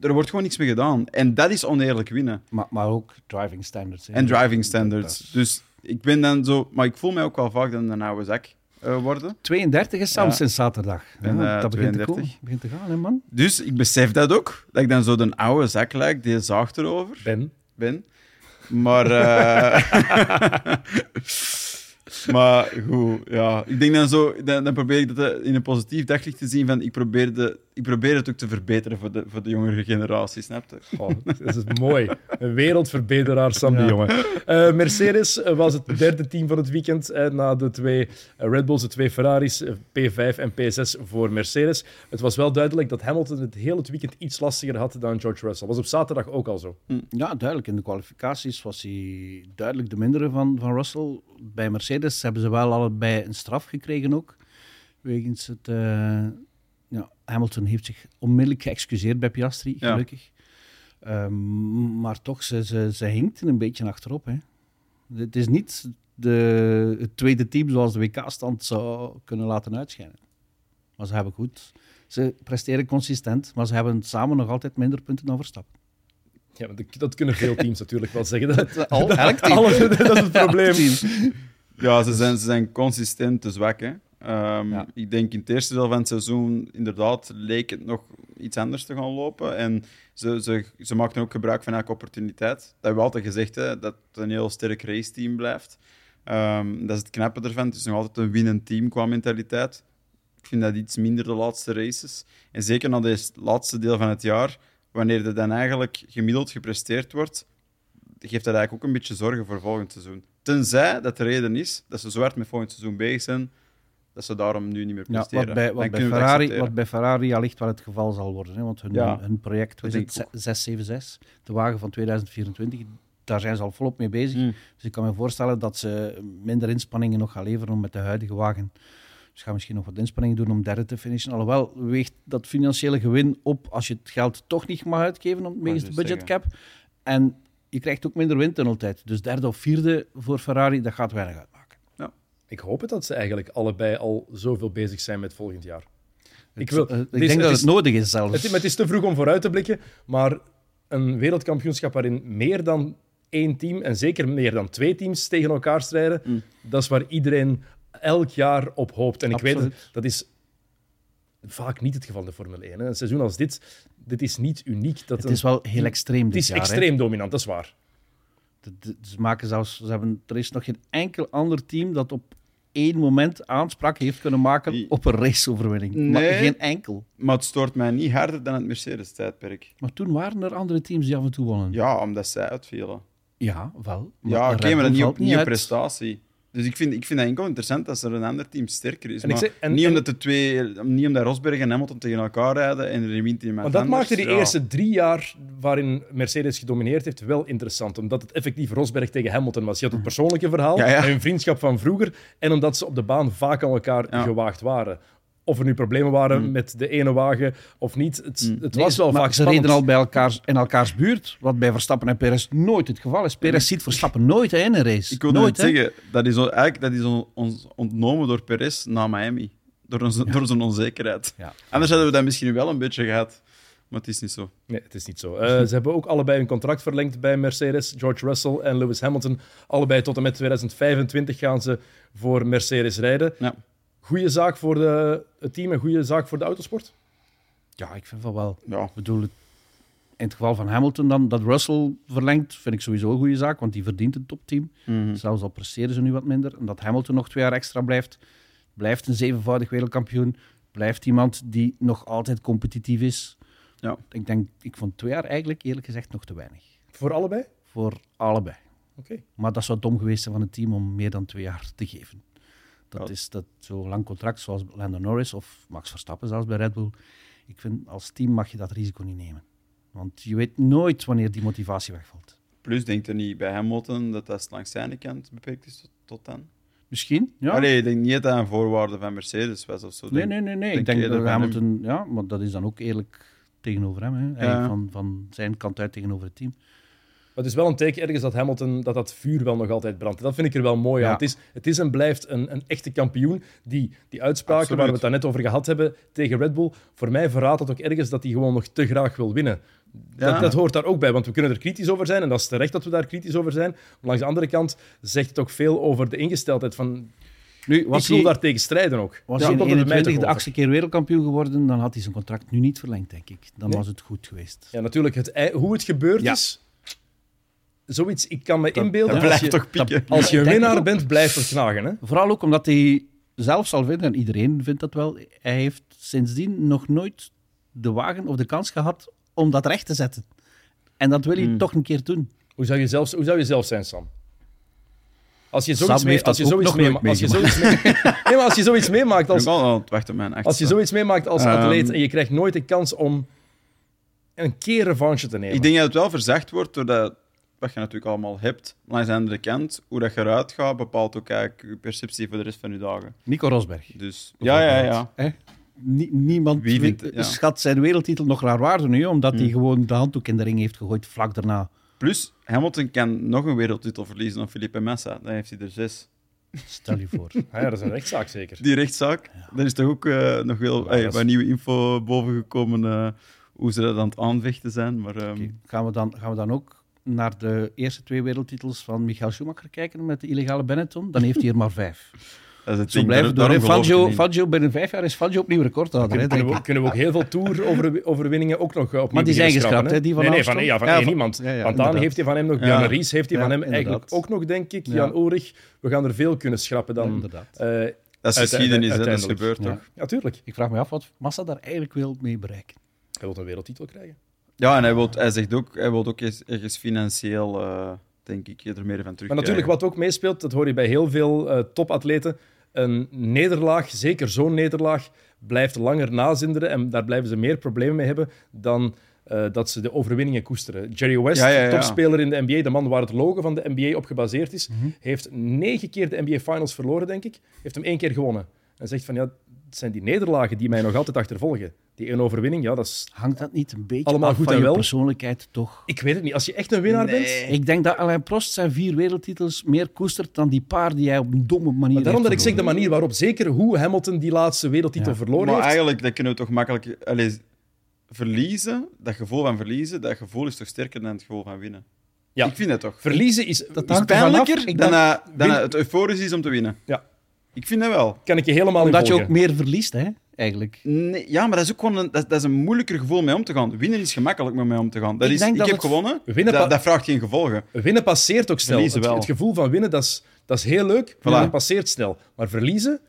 er wordt gewoon niks mee gedaan. En dat is oneerlijk winnen.
Maar, maar ook driving standards. hè.
En driving standards. Dus ik ben dan zo... Maar ik voel mij ook wel vaak dan een oude zak eh, worden.
32 is Sam
Ja.
sinds zaterdag.
eh,
dat begint te,
32.
komen. begint te gaan, hè, man.
Dus ik besef dat ook. Dat ik dan zo de oude zak lijk, die zaagt erover.
Ben,
ben. Maar, eh, maar goed, ja. Ik denk dan zo, dan, dan probeer ik dat in een positief daglicht te zien. Van, ik, probeer de, ik probeer het ook te verbeteren voor de, voor de jongere generatie, snap je?
oh, dat is mooi. Een wereldverbeteraar, Sam de
Ja.
jongen. Eh, Mercedes eh, was het derde team van het weekend. eh, na de twee Red Bulls, de twee Ferraris, eh, P5 en P6 voor Mercedes. Het was wel duidelijk dat Hamilton het heel het weekend iets lastiger had dan George Russell. Was op zaterdag ook al zo.
Ja, duidelijk. In de kwalificaties was hij duidelijk de mindere van, van Russell. Bij Mercedes hebben ze wel allebei een straf gekregen ook. Wegens het... eh, ja, Hamilton heeft zich onmiddellijk geëxcuseerd bij Piastri,
Ja.
gelukkig. Ehm, maar toch, ze, ze, ze hinkt een beetje achterop. Hè. Het is niet de, het tweede team zoals de WK-stand zou kunnen laten uitschijnen. Maar ze hebben goed... Ze presteren consistent, maar ze hebben samen nog altijd minder punten dan Verstappen.
Ja, maar dat- dat kunnen veel teams natuurlijk wel zeggen. Dat,
Al, elk team.
Alle- dat is het probleem.
Ja, ze zijn, ze zijn consistent te zwak. Hè. Ehm,
Ja.
Ik denk in het eerste deel van het seizoen, inderdaad, leek het nog iets anders te gaan lopen. En ze, ze, ze maakten ook gebruik van elke opportuniteit. Dat hebben we altijd gezegd, hè, dat het een heel sterk raceteam blijft. Ehm, dat is het knappe ervan. Het is nog altijd een winnend team qua mentaliteit. Ik vind dat iets minder de laatste races. En zeker na het laatste deel van het jaar, wanneer er dan eigenlijk gemiddeld gepresteerd wordt, geeft dat eigenlijk ook een beetje zorgen voor volgend seizoen. Tenzij dat de reden is dat ze zo hard met volgend seizoen bezig zijn, dat ze daarom nu niet meer
Ja,
presteren.
wat, bij, wat, bij Ferrari, wat bij Ferrari allicht wel het geval zal worden. Hè? Want hun,
Ja,
hun project, het, 676, de wagen van 2024, daar zijn ze al volop mee bezig.
Mm.
Dus ik kan me voorstellen dat ze minder inspanningen nog gaan leveren om met de huidige wagen. Dus gaan misschien nog wat inspanningen doen om derde te finishen. Alhoewel weegt dat financiële gewin op als je het geld toch niet mag uitgeven om, wegens de budgetcap. En je krijgt ook minder windtunneltijd. Dus derde of vierde voor Ferrari, dat gaat weinig uitmaken.
Ik hoop het dat ze eigenlijk allebei al zoveel bezig zijn met volgend jaar. Ik, wil,
Eh, ik
het is-
denk dat
is-
het nodig is zelfs.
Het, is- het is te vroeg om vooruit te blikken, maar een wereldkampioenschap waarin meer dan één team, en zeker meer dan twee teams tegen elkaar strijden,
Mm.
dat is waar iedereen elk jaar op hoopt. En ik weet, het, dat is vaak niet het geval in de Formule 1. Hè. Een seizoen als dit, dit is niet uniek. Dat
het
een-
is wel heel extreem
het
dit
is
jaar. hè.
extreem dominant, dat is waar.
Ze maken zelfs, ze hebben, er is nog geen enkel ander team dat op één moment aanspraak heeft kunnen maken op een raceoverwinning. Maar
Nee.
geen enkel.
Maar het stoort mij niet harder dan het Mercedes-tijdperk.
Maar toen waren er andere teams die af en toe wonnen.
Ja, omdat zij uitvielen.
Ja, wel.
Ja, oké, maar dan niet op, niet
uit.
prestatie. Dus ik vind, ik vind dat enkel interessant als er een ander team sterker is.
En
maar
zeg- en-
niet, omdat de twee, niet omdat Rosberg en Hamilton tegen elkaar rijden en er wint iemand
Maar dat
anders.
maakte die
Ja.
eerste drie jaar waarin Mercedes gedomineerd heeft wel interessant. Omdat het effectief Rosberg tegen Hamilton was. Je had het persoonlijke verhaal
Ja, ja.
en hun vriendschap van vroeger. En omdat ze op de baan vaak aan elkaar gewaagd waren. Of er nu problemen waren
Mm.
met de ene wagen of niet. Het,
Mm.
het
Nee,
was wel
maar
vaak
ze
spannend.
reden al bij elkaar, in elkaars buurt, wat bij Verstappen en Perez nooit het geval is. Perez ziet Verstappen nooit in een race.
Ik wilde
nooit,
zeggen, dat is, eigenlijk, dat is on- ons ontnomen door Perez na Miami. Door, onze, door zijn onzekerheid.
Ja.
Anders hadden we dat misschien wel een beetje gehad. Maar het is niet zo.
Nee, het is niet zo. Eh, ze hebben ook allebei een contract verlengd bij Mercedes. George Russell en Lewis Hamilton. Allebei tot en met 2025 gaan ze voor Mercedes rijden.
Ja.
Goeie zaak voor de, het team en goede zaak voor de autosport.
Ja, ik vind van wel.
Ja.
Ik bedoel, het- in het geval van Hamilton dan, dat Russell verlengt, vind ik sowieso een goede zaak, want die verdient een topteam.
Mhm.
Zelfs al presteren ze nu wat minder. En dat Hamilton nog twee jaar extra blijft, blijft een zevenvoudig wereldkampioen, blijft iemand die nog altijd competitief is.
Ja.
Ik denk, ik vond twee jaar eigenlijk eerlijk gezegd nog te weinig.
Voor allebei?
Voor allebei.
Oké.
Maar dat zou dom geweest zijn van het team om meer dan twee jaar te geven. Dat
Ja.
is dat zo'n lang contract zoals Lando Norris of Max Verstappen zelfs bij Red Bull. Ik vind als team mag je dat risico niet nemen. Want je weet nooit wanneer die motivatie wegvalt.
Plus, denkt er niet bij Hamilton dat dat langs zijn kant beperkt is tot, tot dan?
Misschien, ja.
Allee, ik denk niet dat dat een voorwaarde van Mercedes was of zo.
nee, nee, nee, nee.
denk
Ik denk dat Hamilton, ja, maar dat is dan ook eerlijk tegenover hem. Hè.
Ja.
van, van zijn kant uit tegenover het team.
Het is wel een teken ergens dat Hamilton, dat dat vuur wel nog altijd brandt. Dat vind ik er wel mooi aan.
Ja.
Het, is, het is en blijft een, een echte kampioen. Die, die uitspraken
Absoluut.
waar we het daarnet over gehad hebben tegen Red Bull, voor mij verraadt dat ook ergens dat hij gewoon nog te graag wil winnen.
Ja.
Dat, dat hoort daar ook bij, want we kunnen er kritisch over zijn en dat is terecht dat we daar kritisch over zijn. Maar langs de andere kant zegt het ook veel over de ingesteldheid van...
Nu, was
ik wil
hij,
daar tegen strijden ook.
was
Ja,
hij in
komt het bij mij
21
toch
de achtste keer wereldkampioen geworden, dan had hij zijn contract nu niet verlengd, denk ik. Dan
Nee.
was het goed geweest.
Ja, natuurlijk, het, hoe het gebeurd
Ja.
is... Zoiets, ik kan me
Dat-
inbeelden...
Dat
als
blijft
je,
toch pieken.
Als je een winnaar bent, blijft het knagen. Hè?
Vooral ook omdat hij zelf zal vinden, en iedereen vindt dat wel, hij heeft sindsdien nog nooit de wagen of de kans gehad om dat recht te zetten. En dat wil hij
Hmm.
toch een keer doen.
Hoe zou je zelf, hoe zou je zelf zijn, Sam? Als je zoiets, mee,
heeft
als je zoiets,
nooit
als je zoiets, mee- nee, maar als je zoiets meemaakt
Ik ben
als,
wel aan het wachten op mijn achtste.
als, je zoiets meemaakt als
Ehm,
atleet en je krijgt nooit de kans om een keer revanche te nemen.
Ik denk dat het wel verzacht wordt doordat wat je natuurlijk allemaal hebt. Maar langs de andere kant, hoe dat je eruit gaat, bepaalt ook eigenlijk je perceptie voor de rest van je dagen.
Nico Rosberg.
Dus ja, ja, ja.
Hè? Niemand
Wie vindt ja.
schat zijn wereldtitel nog naar waarde nu, omdat hij
Hmm.
gewoon de handdoek in de ring heeft gegooid vlak daarna.
Plus, Hamilton kan nog een wereldtitel verliezen dan Felipe Massa. Dan heeft hij er zes.
Stel je voor.
Ah ja, dat is een rechtszaak zeker.
Die rechtszaak, daar is toch ook eh, nog wel
Ja,
eh,
is-
wat nieuwe info boven gekomen eh, hoe ze dat aan het aanvechten zijn. Maar ehm,
Gaan, we dan, gaan we dan ook naar de eerste twee wereldtitels van Michael Schumacher kijken met de illegale Benetton? Dan heeft hij er maar vijf.
dat is het
Zo blijven door. Fangio. Fangio, binnen vijf jaar is Fangio opnieuw recordhouder. hè,
Kunnen, kunnen, we, kunnen we ook heel veel tour-overwinningen ook nog eh, opnieuw
Maar die zijn geschrapt,
schrappen,
hè, die van
nee, nee, van, ja, van
Ja,
één
van-
iemand.
ja, ja,
Pantani
inderdaad.
heeft hij van hem nog,
Ja.
Jan Ries heeft hij
Ja,
van hem
inderdaad.
eigenlijk ook nog, denk ik.
Ja.
Jan Ulrich. We gaan er veel kunnen schrappen dan...
inderdaad.
eh,
Dat is geschiedenis, hè, dat is
uiteindelijk.
gebeurd
Ja.
toch?
ja, tuurlijk.
Ik vraag me af wat Massa daar eigenlijk wil mee bereiken.
Hij wil een wereldtitel krijgen.
Ja, en hij, wil, hij zegt ook, hij wil ook ergens financieel, eh, denk ik, er meer van terug.
Maar natuurlijk, wat ook meespeelt, dat hoor je bij heel veel eh, topatleten. Een nederlaag, zeker zo'n nederlaag, blijft langer nazinderen en daar blijven ze meer problemen mee hebben dan eh, dat ze de overwinningen koesteren. Jerry West,
Ja, ja, ja.
topspeler in de NBA, de man waar het logo van de NBA op gebaseerd is,
Mhm.
heeft negen keer de NBA Finals verloren, denk ik. Heeft hem één keer gewonnen. En zegt van, ja, het zijn die nederlagen die mij nog altijd achtervolgen. Die één overwinning, ja, dat is...
Hangt dat niet een beetje
Allemaal
af
goed
van
en
je
wel.
persoonlijkheid toch?
Ik weet het niet. Als je echt een winnaar bent...
Ik denk dat Alain Prost zijn vier wereldtitels meer koestert dan die paar die hij op een domme manier
Maar daarom dat ik zeg de manier waarop, zeker hoe Hamilton die laatste wereldtitel
Ja.
verloren
Maar
heeft.
eigenlijk, dat kunnen we toch makkelijk... Allee, verliezen, dat gevoel van verliezen, dat gevoel is toch sterker dan het gevoel van winnen?
Ja.
Ik vind dat toch.
Verliezen is...
Dat
is pijnlijker dan, dan het euforisch is om te winnen.
Ja.
Ik vind dat wel.
Kan ik je helemaal
Omdat je ook meer verliest, hè, eigenlijk.
Nee, ja, maar dat is ook gewoon een, dat, dat is een moeilijker gevoel mee om te gaan. Winnen is gemakkelijk om mee om te gaan. Dat
Ik
is,
denk
ik
dat
heb
het-
gewonnen,
Winnen
dat, dat vraagt geen gevolgen.
Winnen passeert ook snel. Het,
Verliezen wel.
het gevoel van winnen, dat is, dat is heel leuk.
Voilà.
Maar dat passeert snel. Maar verliezen...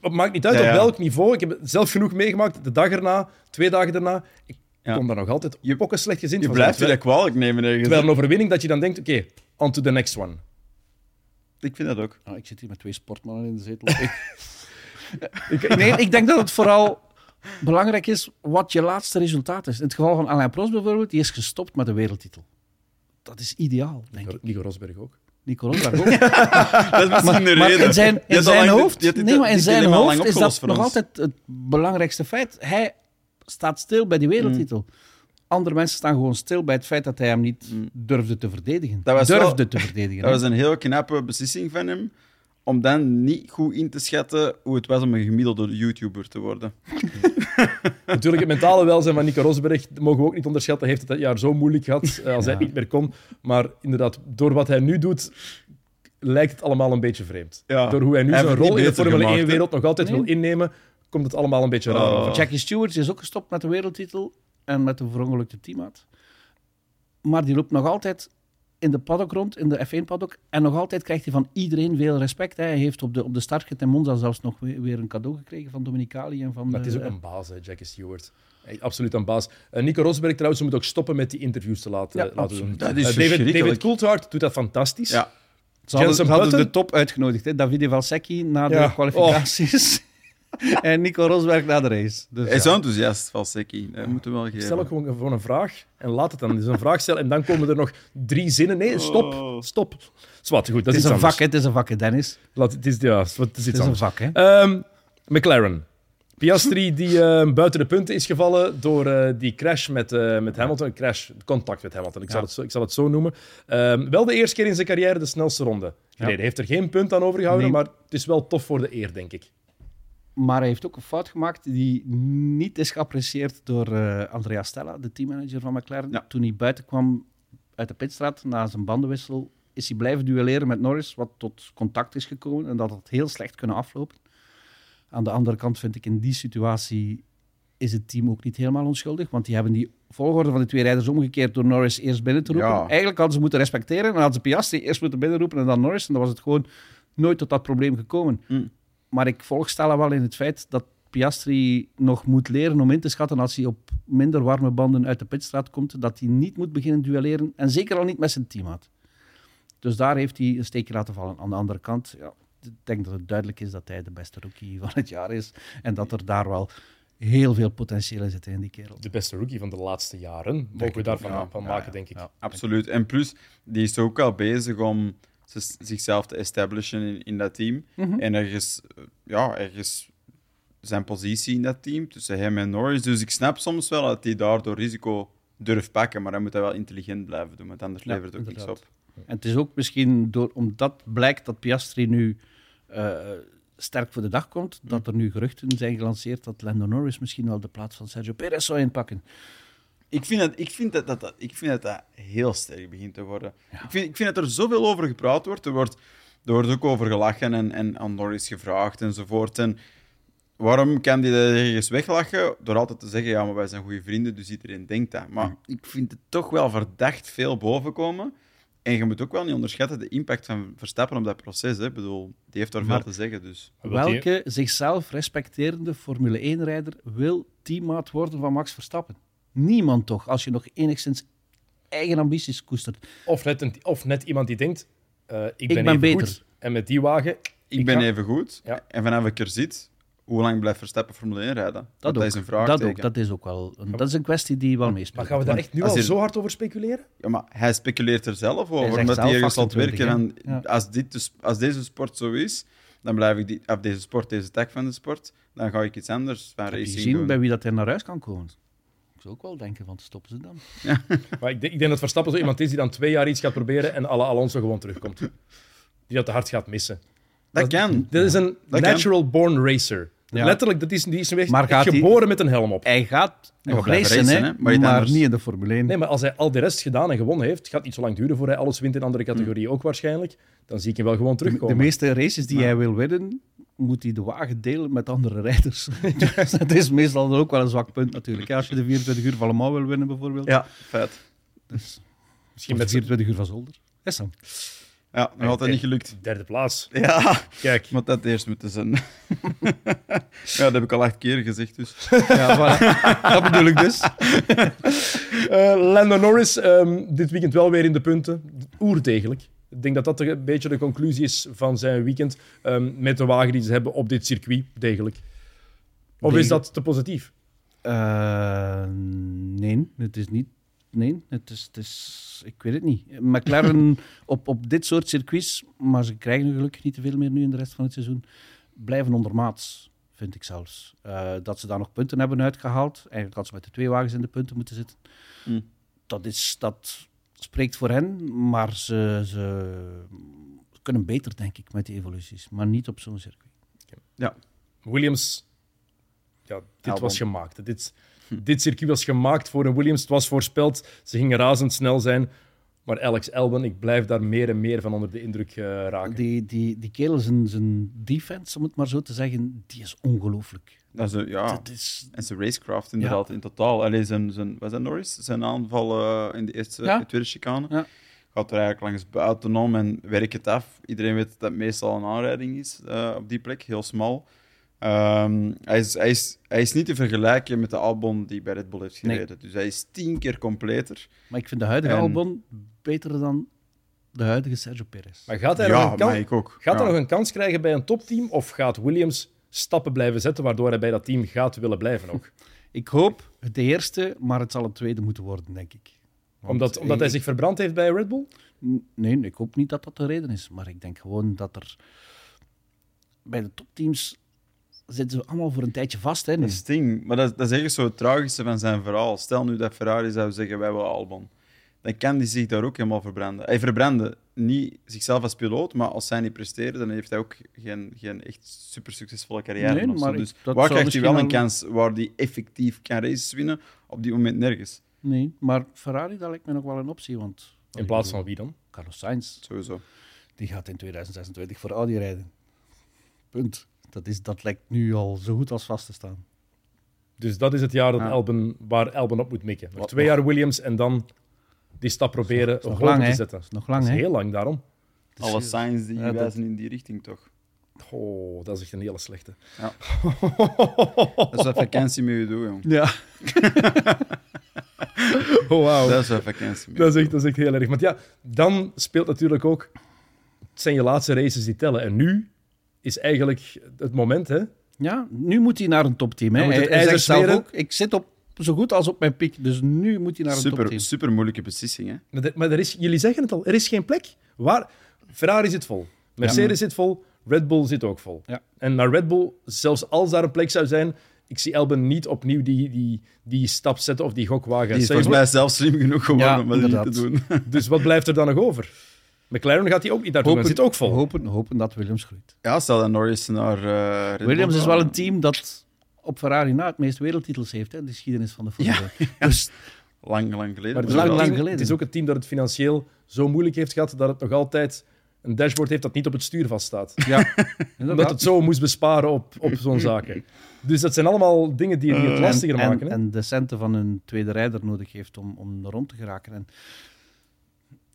Het maakt niet uit
Ja,
op welk niveau. Ik heb het zelf genoeg meegemaakt. De dag erna, twee dagen daarna. Ik
Ja.
kom daar nog altijd
Je-
pokken slecht gezind
Je
van.
blijft je dat kwalijk nemen ergens.
Terwijl een overwinning dat je dan denkt, oké, on to the next one.
Ik vind dat ook.
Nou, ik zit hier met twee sportmannen in de zetel. Ik- nee, ik denk dat het vooral belangrijk is wat je laatste resultaat is. In het geval van Alain Prost bijvoorbeeld, die is gestopt met de wereldtitel. Dat is ideaal, denk ik.
Nico Rosberg ook.
Nico Rosberg ook.
Dat is misschien de
Maar
reden.
in zijn, in zijn hoofd,
dit-
nee, maar in zijn hoofd is dat nog altijd het belangrijkste feit. Hij staat stil bij die wereldtitel.
Mm.
Andere mensen staan gewoon stil bij het feit dat hij hem niet durfde te verdedigen.
Dat was
durfde
wel-
te verdedigen.
Dat was een heel knappe beslissing van hem. Om dan niet goed in te schatten hoe het was om een gemiddelde YouTuber te worden.
Natuurlijk, het mentale welzijn van Nico Rosberg mogen we ook niet onderschatten. Hij heeft het dat jaar zo moeilijk gehad eh, als hij het niet meer kon. Maar inderdaad, door wat hij nu doet, lijkt het allemaal een beetje vreemd.
Ja.
Door hoe hij nu
Hij
zijn rol in de Formule
gemaakt, hè?
1-wereld nog altijd
Nee.
wil innemen, komt het allemaal een beetje raar
Oh.
over.
Jackie Stewart is ook gestopt met de wereldtitel en met de verongelukte teammaat. Maar die loopt nog altijd in de paddock rond, in de F1-paddock. En nog altijd krijgt hij van iedereen veel respect. hè. Hij heeft op de, op de startrit in Monza zelfs nog weer, weer een cadeau gekregen van Dominicali en van...
Maar het is ook een baas, hè, Jackie Stewart. Hey, absoluut een baas. Eh, Nico Rosberg trouwens, moet ook stoppen met die interviews te laten,
Ja,
laten
absoluut.
doen.
Dat is
Eh, David. David Coulthard doet dat fantastisch.
Ja.
Ze hadden, ze hadden de top uitgenodigd. Hè. Davide Valsecchi na de
Ja.
kwalificaties. en Nico Rosberg na de race. Dus,
Hij
ja.
is zo enthousiast, Valsecchi. Dat moeten we wel geven.
Stel ook gewoon, gewoon een vraag en laat het dan. Dus een vraag stellen en dan komen er nog drie zinnen. Nee, stop,
Oh.
stop. Zwat, goed, dat
Het
is
is
iets
een vak, hè. het is een vak, hè, Dennis.
Laat, het is, ja, het is iets
Het is een vak, hè.
Ehm, McLaren. Piastri die eh, buiten de punten is gevallen door eh, die crash met, eh, met Hamilton. Crash, contact met Hamilton, ik zal,
Ja.
het, zo, ik zal het zo noemen. Ehm, wel de eerste keer in zijn carrière de snelste ronde gereden. Heeft er geen punt aan overgehouden,
Nee.
maar het is wel tof voor de eer, denk ik.
Maar hij heeft ook een fout gemaakt die niet is geapprecieerd door eh, Andrea Stella, de teammanager van McLaren.
Ja.
Toen hij buiten kwam uit de pitstraat na zijn bandenwissel, is hij blijven duelleren met Norris, wat tot contact is gekomen en dat had heel slecht kunnen aflopen. Aan de andere kant vind ik in die situatie is het team ook niet helemaal onschuldig, want die hebben die volgorde van de twee rijders omgekeerd door Norris eerst binnen te roepen.
Ja.
Eigenlijk hadden ze moeten respecteren en hadden ze Piastri eerst moeten binnenroepen en dan Norris en dan was het gewoon nooit tot dat probleem gekomen.
Mm.
Maar ik volg Stella wel in het feit dat Piastri nog moet leren om in te schatten als hij op minder warme banden uit de pitstraat komt, dat hij niet moet beginnen duelleren en zeker al niet met zijn teammaat. Dus daar heeft hij een steekje laten vallen. Aan de andere kant, ja, ik denk dat het duidelijk is dat hij de beste rookie van het jaar is en dat er daar wel heel veel potentieel in zit in die kerel.
De beste rookie van de laatste jaren. Mogen we
ik
daarvan
ja.
maken,
ja,
denk ik.
ja.
Absoluut. En plus, die is ook al bezig om zichzelf te establishen in, in dat team.
Mhm.
En ergens, eh, ja, ergens zijn positie in dat team tussen hem en Norris. Dus ik snap soms wel dat hij daardoor risico durft pakken, maar dan moet hij wel intelligent blijven doen, want anders
Ja,
levert het ook niks
inderdaad.
op.
En het is ook misschien door, omdat blijkt dat Piastri nu eh, sterk voor de dag komt, dat er nu geruchten zijn gelanceerd dat Lando Norris misschien wel de plaats van Sergio Perez zou inpakken.
Ik vind, dat, ik, vind dat, dat, dat- ik vind dat dat heel sterk begint te worden. Ik, vind, ik vind dat er zoveel over gepraat wordt. Er wordt, er wordt ook over gelachen en, en aan Norris gevraagd enzovoort. En waarom kan die dat ergens weglachen? Door altijd te zeggen, ja, maar wij zijn goede vrienden, dus iedereen denkt dat. Maar ik vind het toch wel verdacht veel bovenkomen. En je moet ook wel niet onderschatten de impact van Verstappen op dat proces. Hè. Ik bedoel, die heeft daar veel te zeggen. Dus.
Welke zichzelf respecterende Formule 1-rijder wil teammaat worden van Max Verstappen? Niemand toch, als je nog enigszins eigen ambities koestert.
Of, net een, of net iemand die denkt, eh, ik ben,
ben
even
beter.
goed. En met die wagen...
Ik,
Ik
ben
ga-
even goed.
Ja.
En vanaf ik er zit, hoe lang blijft Verstappen Formule 1 rijden? Want
Dat,
dat
ook.
is een
dat
vraagteken.
ook. Dat is ook wel een, dat is een kwestie die wel meespeelt.
Maar gaan we daar echt nu al zo hard over speculeren?
Ja, maar hij speculeert er zelf
Hij
over,
zegt
omdat hij ergens zal
28,
werken. En?
Ja.
als, dit dus, als deze sport zo is, dan blijf ik die, of deze sport, deze tak van de sport. Dan ga ik iets anders van
Heb je
doen.
bij wie dat er naar huis kan komen? Zou ook wel denken van, stoppen ze dan?
Maar ik denk, ik denk dat Verstappen zo iemand is die dan twee jaar iets gaat proberen en alle Alonso gewoon terugkomt. Die dat te hard gaat missen.
Dat kan.
Dit is een
Dat
natural born racer.
Ja.
Letterlijk, dat is, die is
Maar gaat hij-
geboren met een helm op.
Hij gaat nog racen,
racen,
hè,
hè, maar
maar,
niet anders.
niet in de Formule 1.
Nee, maar als hij al de rest gedaan en gewonnen heeft, gaat niet zo lang duren voor hij alles wint in andere categorieën ook waarschijnlijk. Dan zie ik hem wel gewoon
de, de
terugkomen.
meeste races die hij wil winnen, moet hij de wagen delen met andere rijders. dus dat is meestal ook wel een zwak punt natuurlijk. Ja, als je de 24 uur van Le Mans wil winnen bijvoorbeeld,
Ja, feit.
dus,
Misschien met zijn
24 uur van Zolder. Is dan.
Ja, nog altijd niet gelukt.
derde plaats.
Ja,
Kijk,
moet dat eerst moeten zijn. ja, dat heb ik al acht keer gezegd, dus.
Ja, voilà. dat bedoel ik dus.
Eh, Lando Norris, ehm, dit weekend wel weer in de punten. Oerdegelijk. Ik denk dat dat een beetje de conclusie is van zijn weekend. ehm, met de wagen die ze hebben op dit circuit, degelijk. Of is dat te positief?
Eh, nee, het is niet. Nee, het is, het is. Ik weet het niet. McLaren op, op dit soort circuits, maar ze krijgen gelukkig niet te veel meer nu in de rest van het seizoen, blijven ondermaats, vind ik zelfs. Eh, dat ze daar nog punten hebben uitgehaald. Eigenlijk had ze met de twee wagens in de punten moeten zitten.
Hm.
Dat, is, dat spreekt voor hen, maar ze, ze kunnen beter, denk ik, met die evoluties. Maar niet op zo'n circuit.
Williams, ja, dit
Albon.
was gemaakt. Dit, dit circuit was gemaakt voor een Williams. Het was voorspeld. Ze gingen razendsnel zijn. Maar Alex Albon, ik blijf daar meer en meer van onder de indruk eh, raken.
Die, die, die kerel, zijn, zijn defense, om het maar zo te zeggen, die is ongelooflijk.
Dat is, een- ja.
Dat is...
En zijn racecraft inderdaad in totaal. Alleen zijn, zijn, was dat Norris? Zijn aanval eh, in de eerste
Ja.
de tweede chicane.
Ja.
Gaat er eigenlijk langs buitenom en werkt het af. Iedereen weet dat het meestal een aanrijding is eh, op die plek, heel smal. Ehm, hij, is, hij, is, hij is niet te vergelijken met de Albon die bij Red Bull heeft
Nee.
gereden. Dus hij is tien keer completer.
Maar ik vind de huidige
En-
Albon beter dan de huidige Sergio Perez.
Maar gaat hij, nog, een kan-
maar ik ook.
gaat
ja.
hij nog een kans krijgen bij een topteam? Of gaat Williams stappen blijven zetten waardoor hij bij dat team gaat willen blijven ook?
Ik hoop het eerste, maar het zal het tweede moeten worden, denk ik. Want
Omdat, omdat hij zich verbrand heeft bij Red Bull?
Nee, ik hoop niet dat dat de reden is. Maar ik denk gewoon dat er... Bij de topteams zitten ze allemaal voor een tijdje vast. Hè, nu.
Dat is ding. Maar dat, dat is echt zo het tragische van zijn verhaal. Stel nu dat Ferrari zou zeggen, wij willen Albon. Dan kan hij zich daar ook helemaal verbranden. Hij verbrandde niet zichzelf als piloot, maar als zij niet presteren, dan heeft hij ook geen, geen echt super succesvolle carrière.
Nee, maar ik-
dus waar krijgt hij wel een kans waar hij effectief kan races winnen? Op die moment nergens.
Nee, maar Ferrari, dat lijkt me nog wel een optie. Want,
In plaats van wie dan?
Carlos Sainz,
Sowieso.
die gaat in 2026 voor Audi rijden. Punt. Dat, is, dat lijkt nu al zo goed als vast te staan.
Dus dat is het jaar dat
Ja.
Albon, waar Albon op moet mikken. Nog
Wat
twee jaar Williams en dan die stap proberen
nog lang,
te zetten.
Dat is nog lang,
dat is
hè?
heel lang daarom.
Alle signs die
Ja, dat-
wijzen in die richting, toch?
Oh, dat is echt een hele slechte.
Dat is wat vakantie met je doen, jong.
Ja.
Oh, wauw.
Dat is wat vakantie met
Dat is, echt, dat is echt heel erg. Want ja, dan speelt natuurlijk ook... Het zijn je laatste races die tellen. En nu is eigenlijk het moment, hè?
ja, nu moet hij naar een topteam. Hè. Hij, hij zegt zelf ook, ik zit op zo goed als op mijn piek, dus nu moet hij naar een
Super,
topteam.
super moeilijke beslissing, hè?
Maar, er- maar er is, jullie zeggen het al, er is geen plek. Waar? Ferrari zit vol. Mercedes zit vol. Red Bull zit ook vol.
Ja.
En naar Red Bull, zelfs als daar een plek zou zijn, ik zie Albon niet opnieuw die, die, die stap zetten of die gokwagen.
Die is volgens mij zelf slim genoeg geworden
Ja,
om dat niet te
inderdaad.
doen.
Dus wat blijft er dan nog over? McLaren gaat hij ook niet naartoe, maar zit ook vol.
Hopen, hopen dat Williams groeit.
Ja, stel dat Norris naar eh
Williams is wel een team dat op Ferrari na het meeste wereldtitels heeft, hè, de geschiedenis van de Formule 1. Dus
Lang, lang geleden.
Maar het is,
Lang,
ook een
lang
team-
geleden.
het is ook een team dat het financieel zo moeilijk heeft gehad dat het nog altijd een dashboard heeft dat niet op het stuur vaststaat.
ja,
Omdat het zo moest besparen op, op zo'n zaken. Dus dat zijn allemaal dingen die, die het
En-
lastiger
en,
maken. Hè?
En de centen van een tweede rijder nodig heeft om, om rond te geraken. En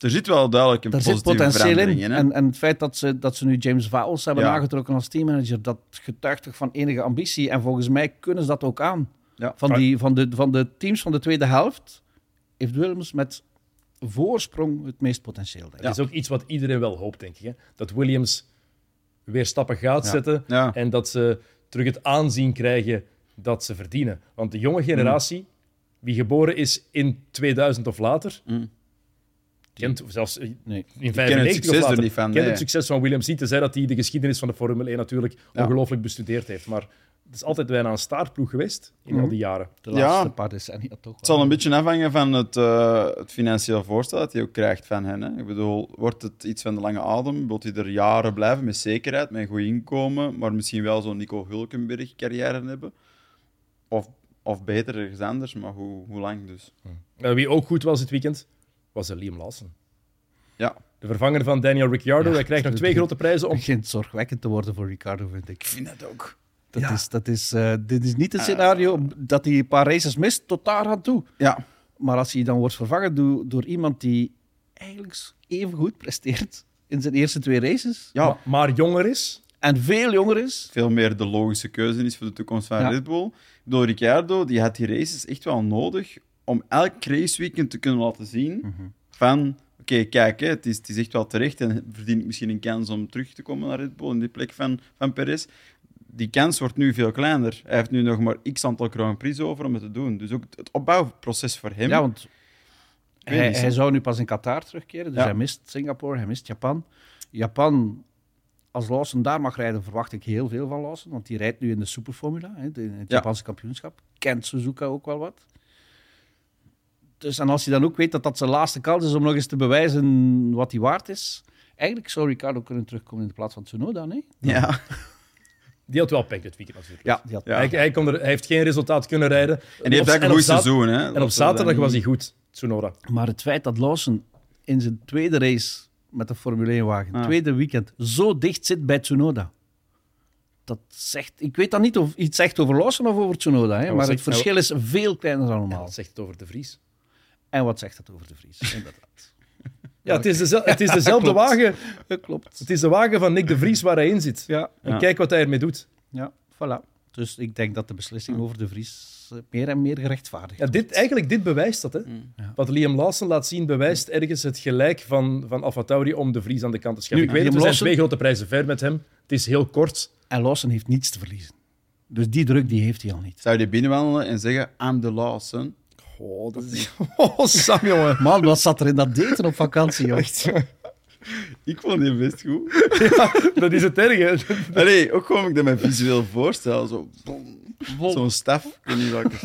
Er zit wel duidelijk een
daar zit
positieve
potentieel in. En, en het feit dat ze, dat ze nu James Vowles hebben
Ja.
aangetrokken als teammanager, dat getuigt toch van enige ambitie. En volgens mij kunnen ze dat ook aan.
Ja.
Van, die, van, de, van de teams van de tweede helft heeft Williams met voorsprong het meest potentieel. Denk ik.
Het is ook iets wat iedereen wel hoopt, denk ik. Hè? Dat Williams weer stappen gaat
Ja.
zetten
Ja.
en dat ze terug het aanzien krijgen dat ze verdienen. Want de jonge generatie, wie geboren is in 2000 of later,
Mm.
Kent zelfs in
Nee.
in
ken het
95
succes
of later,
er niet van,
kent
nee.
het succes van Williams niet, tenzij dat hij de geschiedenis van de Formule 1 natuurlijk
Ja.
ongelooflijk bestudeerd heeft. Maar het is altijd bijna een staartploeg geweest in
Mhm.
al die jaren.
De
Ja.
laatste paar decennia toch
Het zal een beetje afhangen van het, eh, het financieel voorstel dat hij ook krijgt van hen. Hè. Ik bedoel, wordt het iets van de lange adem? Wilt hij er jaren blijven met zekerheid, met een goed inkomen, maar misschien wel zo'n Nico Hulkenberg-carrière hebben? Of, of beter ergens anders, maar hoe, hoe lang dus?
Eh, wie ook goed was dit weekend, was eh, Liam Lawson.
Ja,
De vervanger van Daniel Ricciardo.
Ja,
Hij krijgt nog twee grote prijzen om
Het begint zorgwekkend te worden voor Ricardo, vind ik.
ik vind dat ook.
Dat
Ja.
is, dat is, eh, dit is niet het scenario dat hij een paar races mist, tot daar aan toe.
Ja,
Maar als hij dan wordt vervangen door, door iemand die eigenlijk even goed presteert in zijn eerste twee races
ja
ma- maar jonger is.
en veel jonger is,
veel meer de logische keuze is voor de toekomst van
Ja.
Red Bull. Door Ricciardo, die had die races echt wel nodig om elk raceweekend te kunnen laten zien
Mhm.
van... Oké, kijk, hè, het, is, het is echt wel terecht en verdient misschien een kans om terug te komen naar Red Bull in die plek van, van Perez. Die kans wordt nu veel kleiner. Hij heeft nu nog maar x aantal Grand Prix over om het te doen. Dus ook het opbouwproces voor hem...
ja, want hij,
niet,
hij zou nu pas in Qatar terugkeren, dus
Ja.
hij mist Singapore, hij mist Japan. Japan, als Lawson daar mag rijden, verwacht ik heel veel van Lawson, want die rijdt nu in de Superformula, hè, in het
Ja.
Japanse kampioenschap. Kent Suzuka ook wel wat. Dus, en als hij dan ook weet dat dat zijn laatste kans is om nog eens te bewijzen wat hij waard is, eigenlijk zou Ricardo kunnen terugkomen in de plaats van Tsunoda, nee?
Ja.
Die had wel pech dit weekend natuurlijk.
Ja, die had
Ja.
Hij, hij, kon er, hij heeft geen resultaat kunnen rijden.
En die heeft ook een goed seizoen. Hè.
En op zaterdag was hij goed, Tsunoda.
Maar het feit dat Lawson in zijn tweede race met de Formule 1-wagen,
Ah.
tweede weekend, zo dicht zit bij Tsunoda. Dat zegt, ik weet dan niet of iets zegt over Lawson of over Tsunoda, hè, maar het verschil is veel kleiner dan
Ja,
normaal.
dat zegt het over de Vries.
En wat zegt het over de Vries? Inderdaad.
Ja, het is, dezel- het is dezelfde
Klopt.
wagen.
Dat klopt.
Het is de wagen van Nick de Vries waar hij in zit.
Ja,
En
Ja.
kijk wat hij ermee doet.
ja, voilà. Dus ik denk dat de beslissing over de Vries eh, meer en meer gerechtvaardigd
Ja, dit, eigenlijk, dit bewijst dat. Hè?
Ja.
Wat Liam Lawson laat zien, bewijst ergens het gelijk van, van AlphaTauri om de Vries aan de kant te schuiven.
Nu,
ik weet het,
Liam
er zijn
Lawson-
twee grote prijzen ver met hem. Het is heel kort.
En Lawson heeft niets te verliezen. Dus die druk die heeft hij al niet.
Zou je binnenwandelen en zeggen, I'm the Lawson?
Oh, dat is... oh Sam, jongen.
Man, wat zat er in dat daten op vakantie, joh.
Ik vond die best goed.
Dat is het erge.
Allee, ook gewoon ik dat me visueel voorstel. Zo, Zo'n staf. Ik weet niet welke.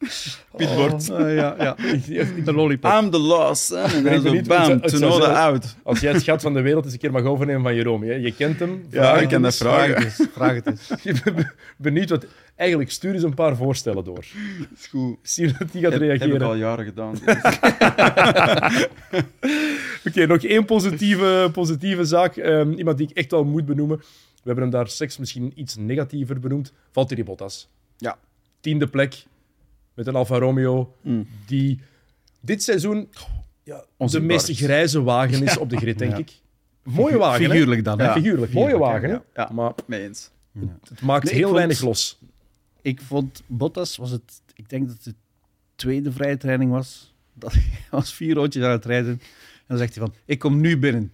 Pitbord.
Ah, ja, ja. De lollipop.
I'm the Lawson. En
ben
dan zo bam,
zou
Tsunoda
zijn-
out.
Als jij het schat van de wereld eens een keer mag overnemen van Jeroen. hè. Je kent hem.
Ja, ik kan dat.
Vraag het eens. Vraag het eens.
Ik ben benieuwd wat... Eigenlijk, stuur eens een paar voorstellen door.
Is goed.
Zie je dat hij gaat
Heb, heb ik
reageren.
al jaren gedaan.
Oké, nog één positieve, positieve zaak. Ehm, iemand die ik echt wel moet benoemen. We hebben hem daar seks misschien iets negatiever benoemd. Valtteri Bottas.
Ja.
Tiende plek met een Alfa Romeo.
Mm.
Die dit seizoen ja, de meest grijze wagen is op de grid, denk ik. Mooie wagen?
Figuurlijk dan?
Ja, figuurlijk. Mooie wagen, hè?
ja.
Maar
Mee eens.
het maakt
Nee,
heel
vond-
weinig los.
Ik vond Bottas, was het, ik denk dat het de tweede vrije training was. Dat hij was vier rondjes aan het rijden. En dan zegt hij van, ik kom nu binnen.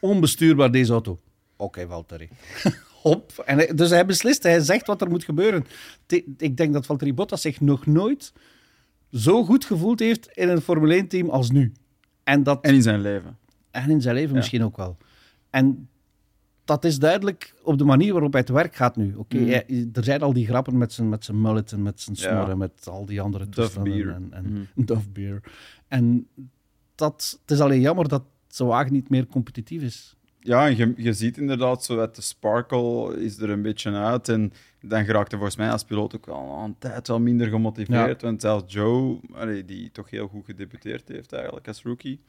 Onbestuurbaar deze auto. Oké, Valtteri. Hop. En dus hij beslist, hij zegt wat er moet gebeuren. Ik denk dat Valtteri Bottas zich nog nooit zo goed gevoeld heeft in een Formule 1-team als nu. En, dat,
En in zijn leven.
en in zijn leven
Ja.
misschien ook wel. En dat is duidelijk op de manier waarop hij te werk gaat nu. Oké,
Mm.
er zijn al die grappen met zijn, met zijn mullet en met zijn
Ja.
snorren, met al die andere toestanden.
beer.
En, en
Mhm.
Duff beer. En dat, het is alleen jammer dat zijn wagen niet meer competitief is.
Ja, en je, je ziet inderdaad zo de sparkle is er een beetje uit. En dan geraakte volgens mij als piloot ook al een tijd wel minder gemotiveerd. Want zelfs Joe, allee, die toch heel goed gedebuteerd heeft eigenlijk als rookie.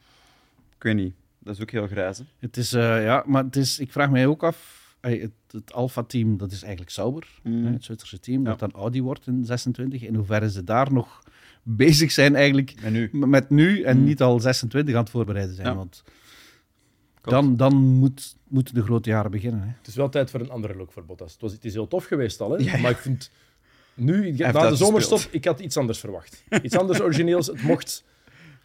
Ik weet niet, dat is ook heel grijs. hè.
Het is, eh, ja, maar het is, ik vraag mij ook af, het, het Alfa-team, dat is eigenlijk Sauber,
Mm.
hè, het Zwitserse team,
Ja.
dat dan Audi wordt in 26. In hoeverre ze daar nog bezig zijn eigenlijk
En nu?
m- met nu en
Mm.
niet al 26 aan het voorbereiden zijn.
Ja.
Want. Dan, dan moet, moeten de grote jaren beginnen. Hè.
Het is wel tijd voor een andere look voor Bottas. Het, was, het is heel tof geweest al, hè?
Ja, ja.
maar ik vind nu, na de zomerstop, ik had iets anders verwacht. Iets anders origineels. Het mocht,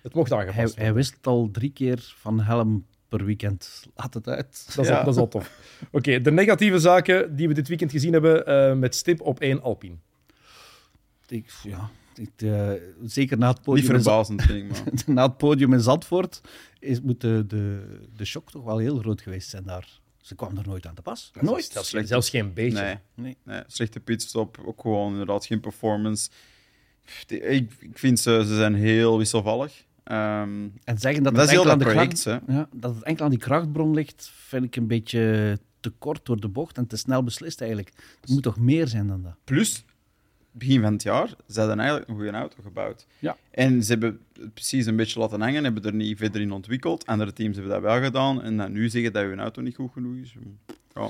het mocht
Hij,
aangepast worden.
hij wisselt al drie keer van helm per weekend. Laat het uit.
Dat is,
Ja.
al, dat is al tof. Oké, de negatieve zaken die we dit weekend gezien hebben eh, met stip op één Alpine.
Ik, ja, Ik, eh, zeker na het
Niet
podium, in,
ik, maar.
na het podium in Zandvoort is, moet de, de, de shock toch wel heel groot geweest zijn daar. Ze kwam er nooit aan te pas. Nooit.
Zelfs, zelfs geen beetje.
Nee,
Nee.
nee, slechte pitstop, ook gewoon inderdaad geen performance. Ik, ik vind ze, ze zijn heel wisselvallig. Ehm,
En zeggen dat,
dat
het enkel aan
dat
de
project,
kracht,
hè.
ja, dat het enkel aan die krachtbron ligt, vind ik een beetje te kort door de bocht en te snel beslist eigenlijk. Er moet toch meer zijn dan dat?
Plus, begin van het jaar, ze hadden eigenlijk een goede auto gebouwd.
Ja.
En ze hebben het precies een beetje laten hangen, hebben er niet verder in ontwikkeld. Andere teams hebben dat wel gedaan. En dan nu zeggen dat hun auto niet goed genoeg is. Ja,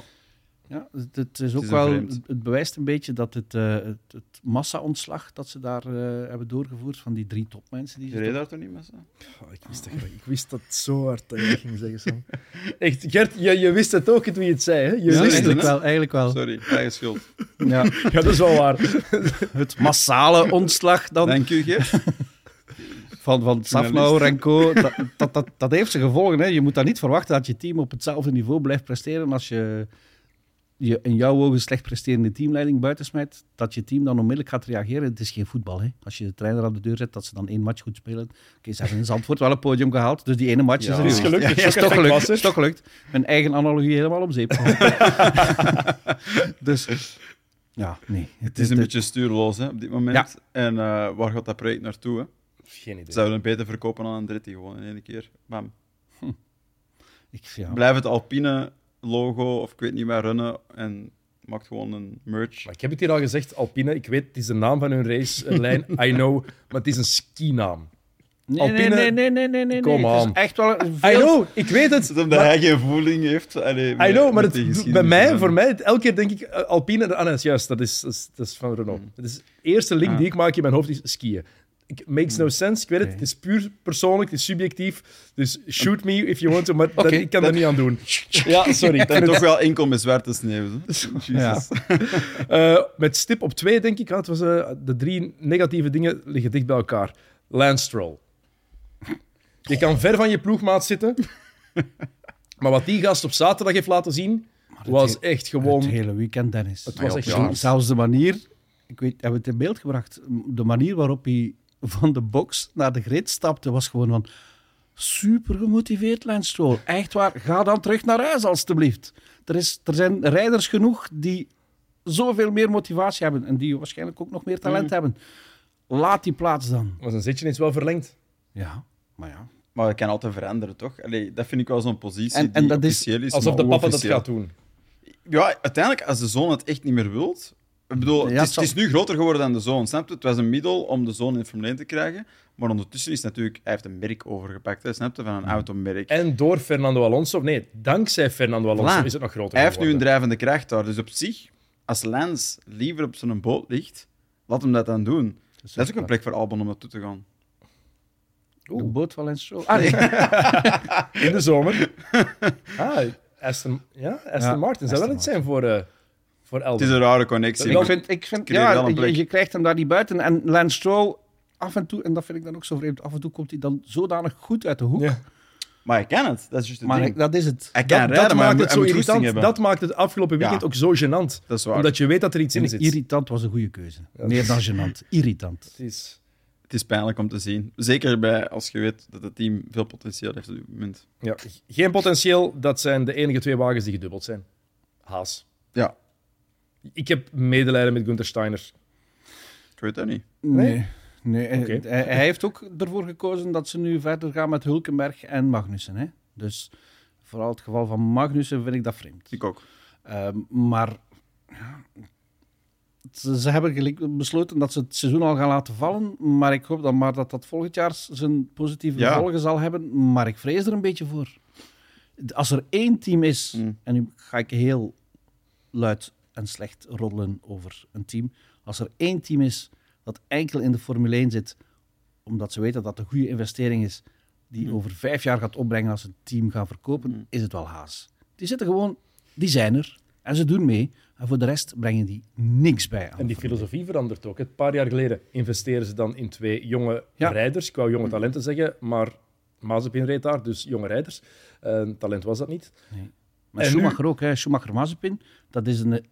Ja, het, het is ook
is
wel,
vreemd.
het, bewijst een beetje dat het, eh, het, het massa-ontslag dat ze daar eh, hebben doorgevoerd van die drie topmensen. Die
reed daar toch niet?
Oh, ik, wist dat, ik wist dat zo hard dat je ging zeggen, Sam. Echt, Gert, je, je wist het ook toen je het zei. Hè? Je
Ja,
wist
eigenlijk
het.
wel. Eigenlijk wel.
Sorry, eigen schuld.
Ja,
Ja, dat is wel waar.
het massale ontslag dan
Dank u, Geert.
van, van Safnauer en co. Dat, dat, dat, dat heeft zijn gevolgen. Hè. Je moet dan niet verwachten dat je team op hetzelfde niveau blijft presteren als je, je in jouw ogen slecht presterende teamleiding buitensmijt. Dat je team dan onmiddellijk gaat reageren. Het is geen voetbal. Hè. Als je de trainer aan de deur zet, dat ze dan één match goed spelen. Oké, ze hebben in Zandvoort wel een podium gehaald. Dus die ene match
Ja,
is er
is
gelukt.
Ja,
Het
is toch gelukt.
was.
Is toch gelukt. Mijn eigen analogie helemaal om zeep dus ja, nee.
Het is een beetje stuurloos hè, op dit moment.
Ja.
En eh, waar gaat dat project naartoe? Hè?
Geen idee.
Zouden we het beter verkopen dan een Andretti gewoon in één keer? Bam.
Ik, ja.
Blijf het Alpine logo of ik weet niet waar runnen en maakt gewoon een merch.
Maar ik heb het hier al gezegd, Alpine, ik weet, het is de naam van hun racelijn, I know, maar het is een skinaam.
Nee,
Alpine-
nee, nee, nee, nee, nee.
Kom
nee. Het is
aan.
echt wel een
I
veel
know, ik weet het.
Omdat
maar-
hij geen voeling heeft? Allee,
I know, maar het, bij mij, voor mij, het- elke keer denk ik eh, Alpine. Ah, nee, juist, dat is, dat is, dat is van Renault. Het is de eerste link
Ah.
die ik maak in mijn hoofd is skiën. Ik, makes no sense, ik weet het. Het is puur persoonlijk, het is subjectief. Dus shoot me if you want to, maar dat- ik kan
dat-
er niet aan doen. Ja, sorry. ik
toch wel met zwarte sneeuw. Jezus.
Eh, met stip op twee, denk ik, had, was, eh, de drie negatieve dingen liggen dicht bij elkaar. Lance Stroll. Je kan ver van je ploegmaat zitten, maar wat die gast op zaterdag heeft laten zien, was
he-
echt gewoon...
Het hele weekend, Dennis.
Het was echt
Ja. Zelfs de manier, ik weet, hebben we het in beeld gebracht, de manier waarop hij van de box naar de grid stapte, was gewoon van super gemotiveerd, Lance Stroll. Echt waar, ga dan terug naar huis, alstublieft. Er, is, er zijn rijders genoeg die zoveel meer motivatie hebben en die waarschijnlijk ook nog meer talent
Mm.
hebben. Laat die plaats dan.
Maar zijn zitje is wel verlengd.
Ja, maar ja.
Maar dat kan altijd veranderen, toch? Allee, dat vind ik wel zo'n positie
En-
die
en dat is
officieel is.
Alsof de papa dat gaat doen.
Ja, uiteindelijk, als de zoon het echt niet meer wilt... Ik bedoel,
Ja,
het, is,
zal-
het is nu groter geworden dan de zoon, snap je? Het was een middel om de zoon in Formule 1 te krijgen. Maar ondertussen is natuurlijk... Hij heeft een merk overgepakt, hè, snap je? Van een automerk.
En door Fernando Alonso, nee, dankzij Fernando Alonso
Voilà.
is het nog groter
Hij heeft nu een
geworden.
drijvende kracht daar. Dus op zich, als Lance liever op zijn boot ligt, laat hem dat dan doen. Dat is ook een plek voor Albon om naartoe te gaan.
De boot van Stroll. Ah, nee.
In de zomer. ah, Aston, ja, Aston
Ja,
Martin zou wel iets zijn voor, eh voor
Het is een rare connectie.
Ik vind, ik vind ja, je, krijgt hem daar niet buiten. En Lance Stroll, af en toe, en dat vind ik dan ook zo vreemd, af en toe komt hij dan zodanig goed uit de hoek.
Ja.
Maar hij kan het. Dat is juist het
Maar
ding.
ik- dat is het.
Hij kan
Dat,
rijden,
maakt het zo irritant.
hebben.
Dat maakt het afgelopen weekend
Ja.
ook zo gênant.
Dat is waar.
Omdat je weet dat er iets in zit.
irritant was een goede keuze. Meer dan gênant. Irritant.
Het is...
Het is pijnlijk om te zien. Zeker bij, als je weet dat het team veel potentieel heeft op dit moment.
Ja, geen potentieel. Dat zijn de enige twee wagens die gedubbeld zijn. Haas.
Ja,
Ik heb medelijden met Gunther Steiner.
ik weet dat niet.
Nee. nee hij-
Oké.
hij, hij heeft ook ervoor gekozen dat ze nu verder gaan met Hulkenberg en Magnussen. Hè? Dus vooral het geval van Magnussen vind ik dat vreemd.
Ik ook.
Ehm, maar ja, ze, ze hebben gelijk besloten dat ze het seizoen al gaan laten vallen. Maar ik hoop dan maar dat dat volgend jaar zijn positieve
Ja.
gevolgen zal hebben. Maar ik vrees er een beetje voor. Als er één team is,
Mm.
en nu ga ik heel luid en slecht roddelen over een team. Als er één team is dat enkel in de Formule 1 zit, omdat ze weten dat dat een goede investering is, die
Mm.
over vijf jaar gaat opbrengen als ze het team gaan verkopen,
Mm.
is het wel Haas. Die zitten gewoon, die zijn er en ze doen mee. En voor de rest brengen die niks bij aan.
En die filosofie verandert ook. Een paar jaar geleden investeren ze dan in twee jonge
Ja.
rijders. Ik wou jonge talenten zeggen, maar Mazepin reed daar, dus jonge rijders. Eh, talent was dat niet.
Maar
En
Schumacher ook, hè. Schumacher Mazepin, dat is een,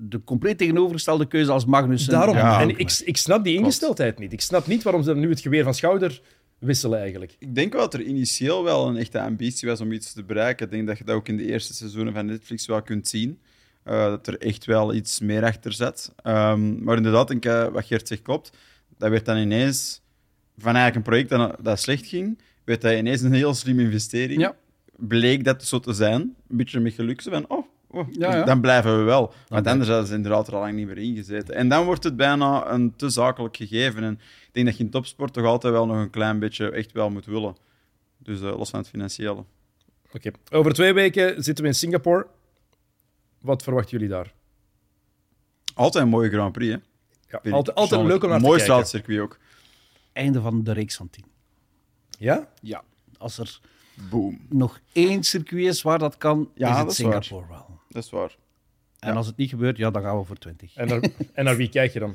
de compleet tegenovergestelde keuze als Magnussen.
Daarom.
Ja,
en ik, ik snap die ingesteldheid niet. Ik snap niet waarom ze nu het geweer van schouder wisselen eigenlijk.
Ik denk wel dat er initieel wel een echte ambitie was om iets te bereiken. Ik denk dat je dat ook in de eerste seizoenen van Netflix wel kunt zien. Uh, dat er echt wel iets meer achter zat. Um, maar inderdaad, denk ik, wat Geert zegt klopt. Dat werd dan ineens van eigenlijk een project dat, dat slecht ging, werd dat ineens een heel slimme investering.
Ja.
Bleek dat zo te zijn. Een beetje met geluk. Zo van, oh, oh
Ja, ja.
dan blijven we wel. Want anders hadden ze inderdaad er al lang niet meer ingezeten. En dan wordt het bijna een te zakelijk gegeven. En ik denk dat je in topsport toch altijd wel nog een klein beetje echt wel moet willen. Dus uh, los van het financiële.
Oké. Over twee weken zitten we in Singapore. Wat verwachten jullie daar?
Altijd een mooie Grand Prix, hè?
Ja, altijd, altijd leuk om naar te
Mooi
kijken.
straatcircuit ook.
Einde van de reeks van 10.
Ja?
Ja. Als er
Boom.
nog één circuit is waar dat kan,
Ja,
is
dat
het
is.
Singapore wel.
Dat is waar.
En
Ja.
als het niet gebeurt, ja, dan gaan we voor 20.
En naar, en naar wie kijk je dan?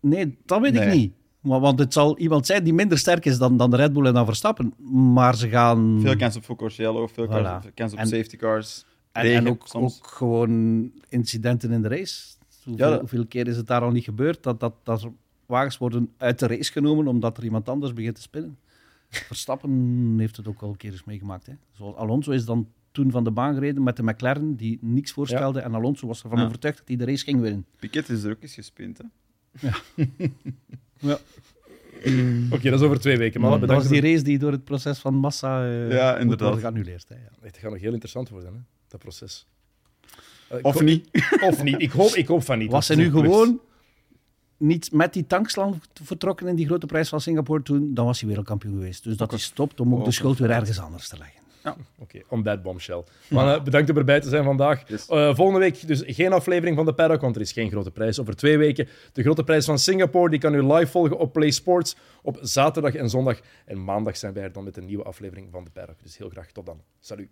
Nee, dat weet ik niet. Maar, want het zal iemand zijn die minder sterk is dan, dan de Red Bull en dan Verstappen. Maar ze gaan...
Veel kans op Foucault-Cielo, veel
Voilà.
kans, op
En-
safety cars.
En,
regen
en ook, gewoon incidenten in de race. Hoeveel,
Ja, dat-
hoeveel keer is het daar al niet gebeurd dat, dat, dat er wagens worden uit de race genomen omdat er iemand anders begint te spinnen? Verstappen heeft het ook al een keer eens meegemaakt. Hè. Zoals Alonso is dan toen van de baan gereden met de McLaren die niks voorstelde. En Alonso was ervan
Ja.
overtuigd dat hij de race ging winnen.
Piquet is er ook eens gespind, hè?
Oké, dat is over twee weken. Maar
dat was die race die door het proces van massa eh
Ja,
moet
inderdaad.
worden geannuleerd. Hè, ja.
Het gaat nog heel interessant worden, hè, dat proces. Eh,
Of niet?
Of niet. Ik hoop, ik hoop van niet.
Was hij
want
nu gewoon niet met die tanksland vertrokken in die grote prijs van Singapore toen, dan was hij wereldkampioen geweest. Dus dat is stopt om ook de schuld weer ergens anders te leggen.
Oké, on that bombshell. Mannen, bedankt om erbij te zijn vandaag.
Yes.
Eh, volgende week dus geen aflevering van de Paddock, want er is geen grote prijs. Over twee weken de grote prijs van Singapore. Die kan u live volgen op Play Sports op zaterdag en zondag. En maandag zijn wij er dan met een nieuwe aflevering van de Paddock. Dus heel graag tot dan. Salut.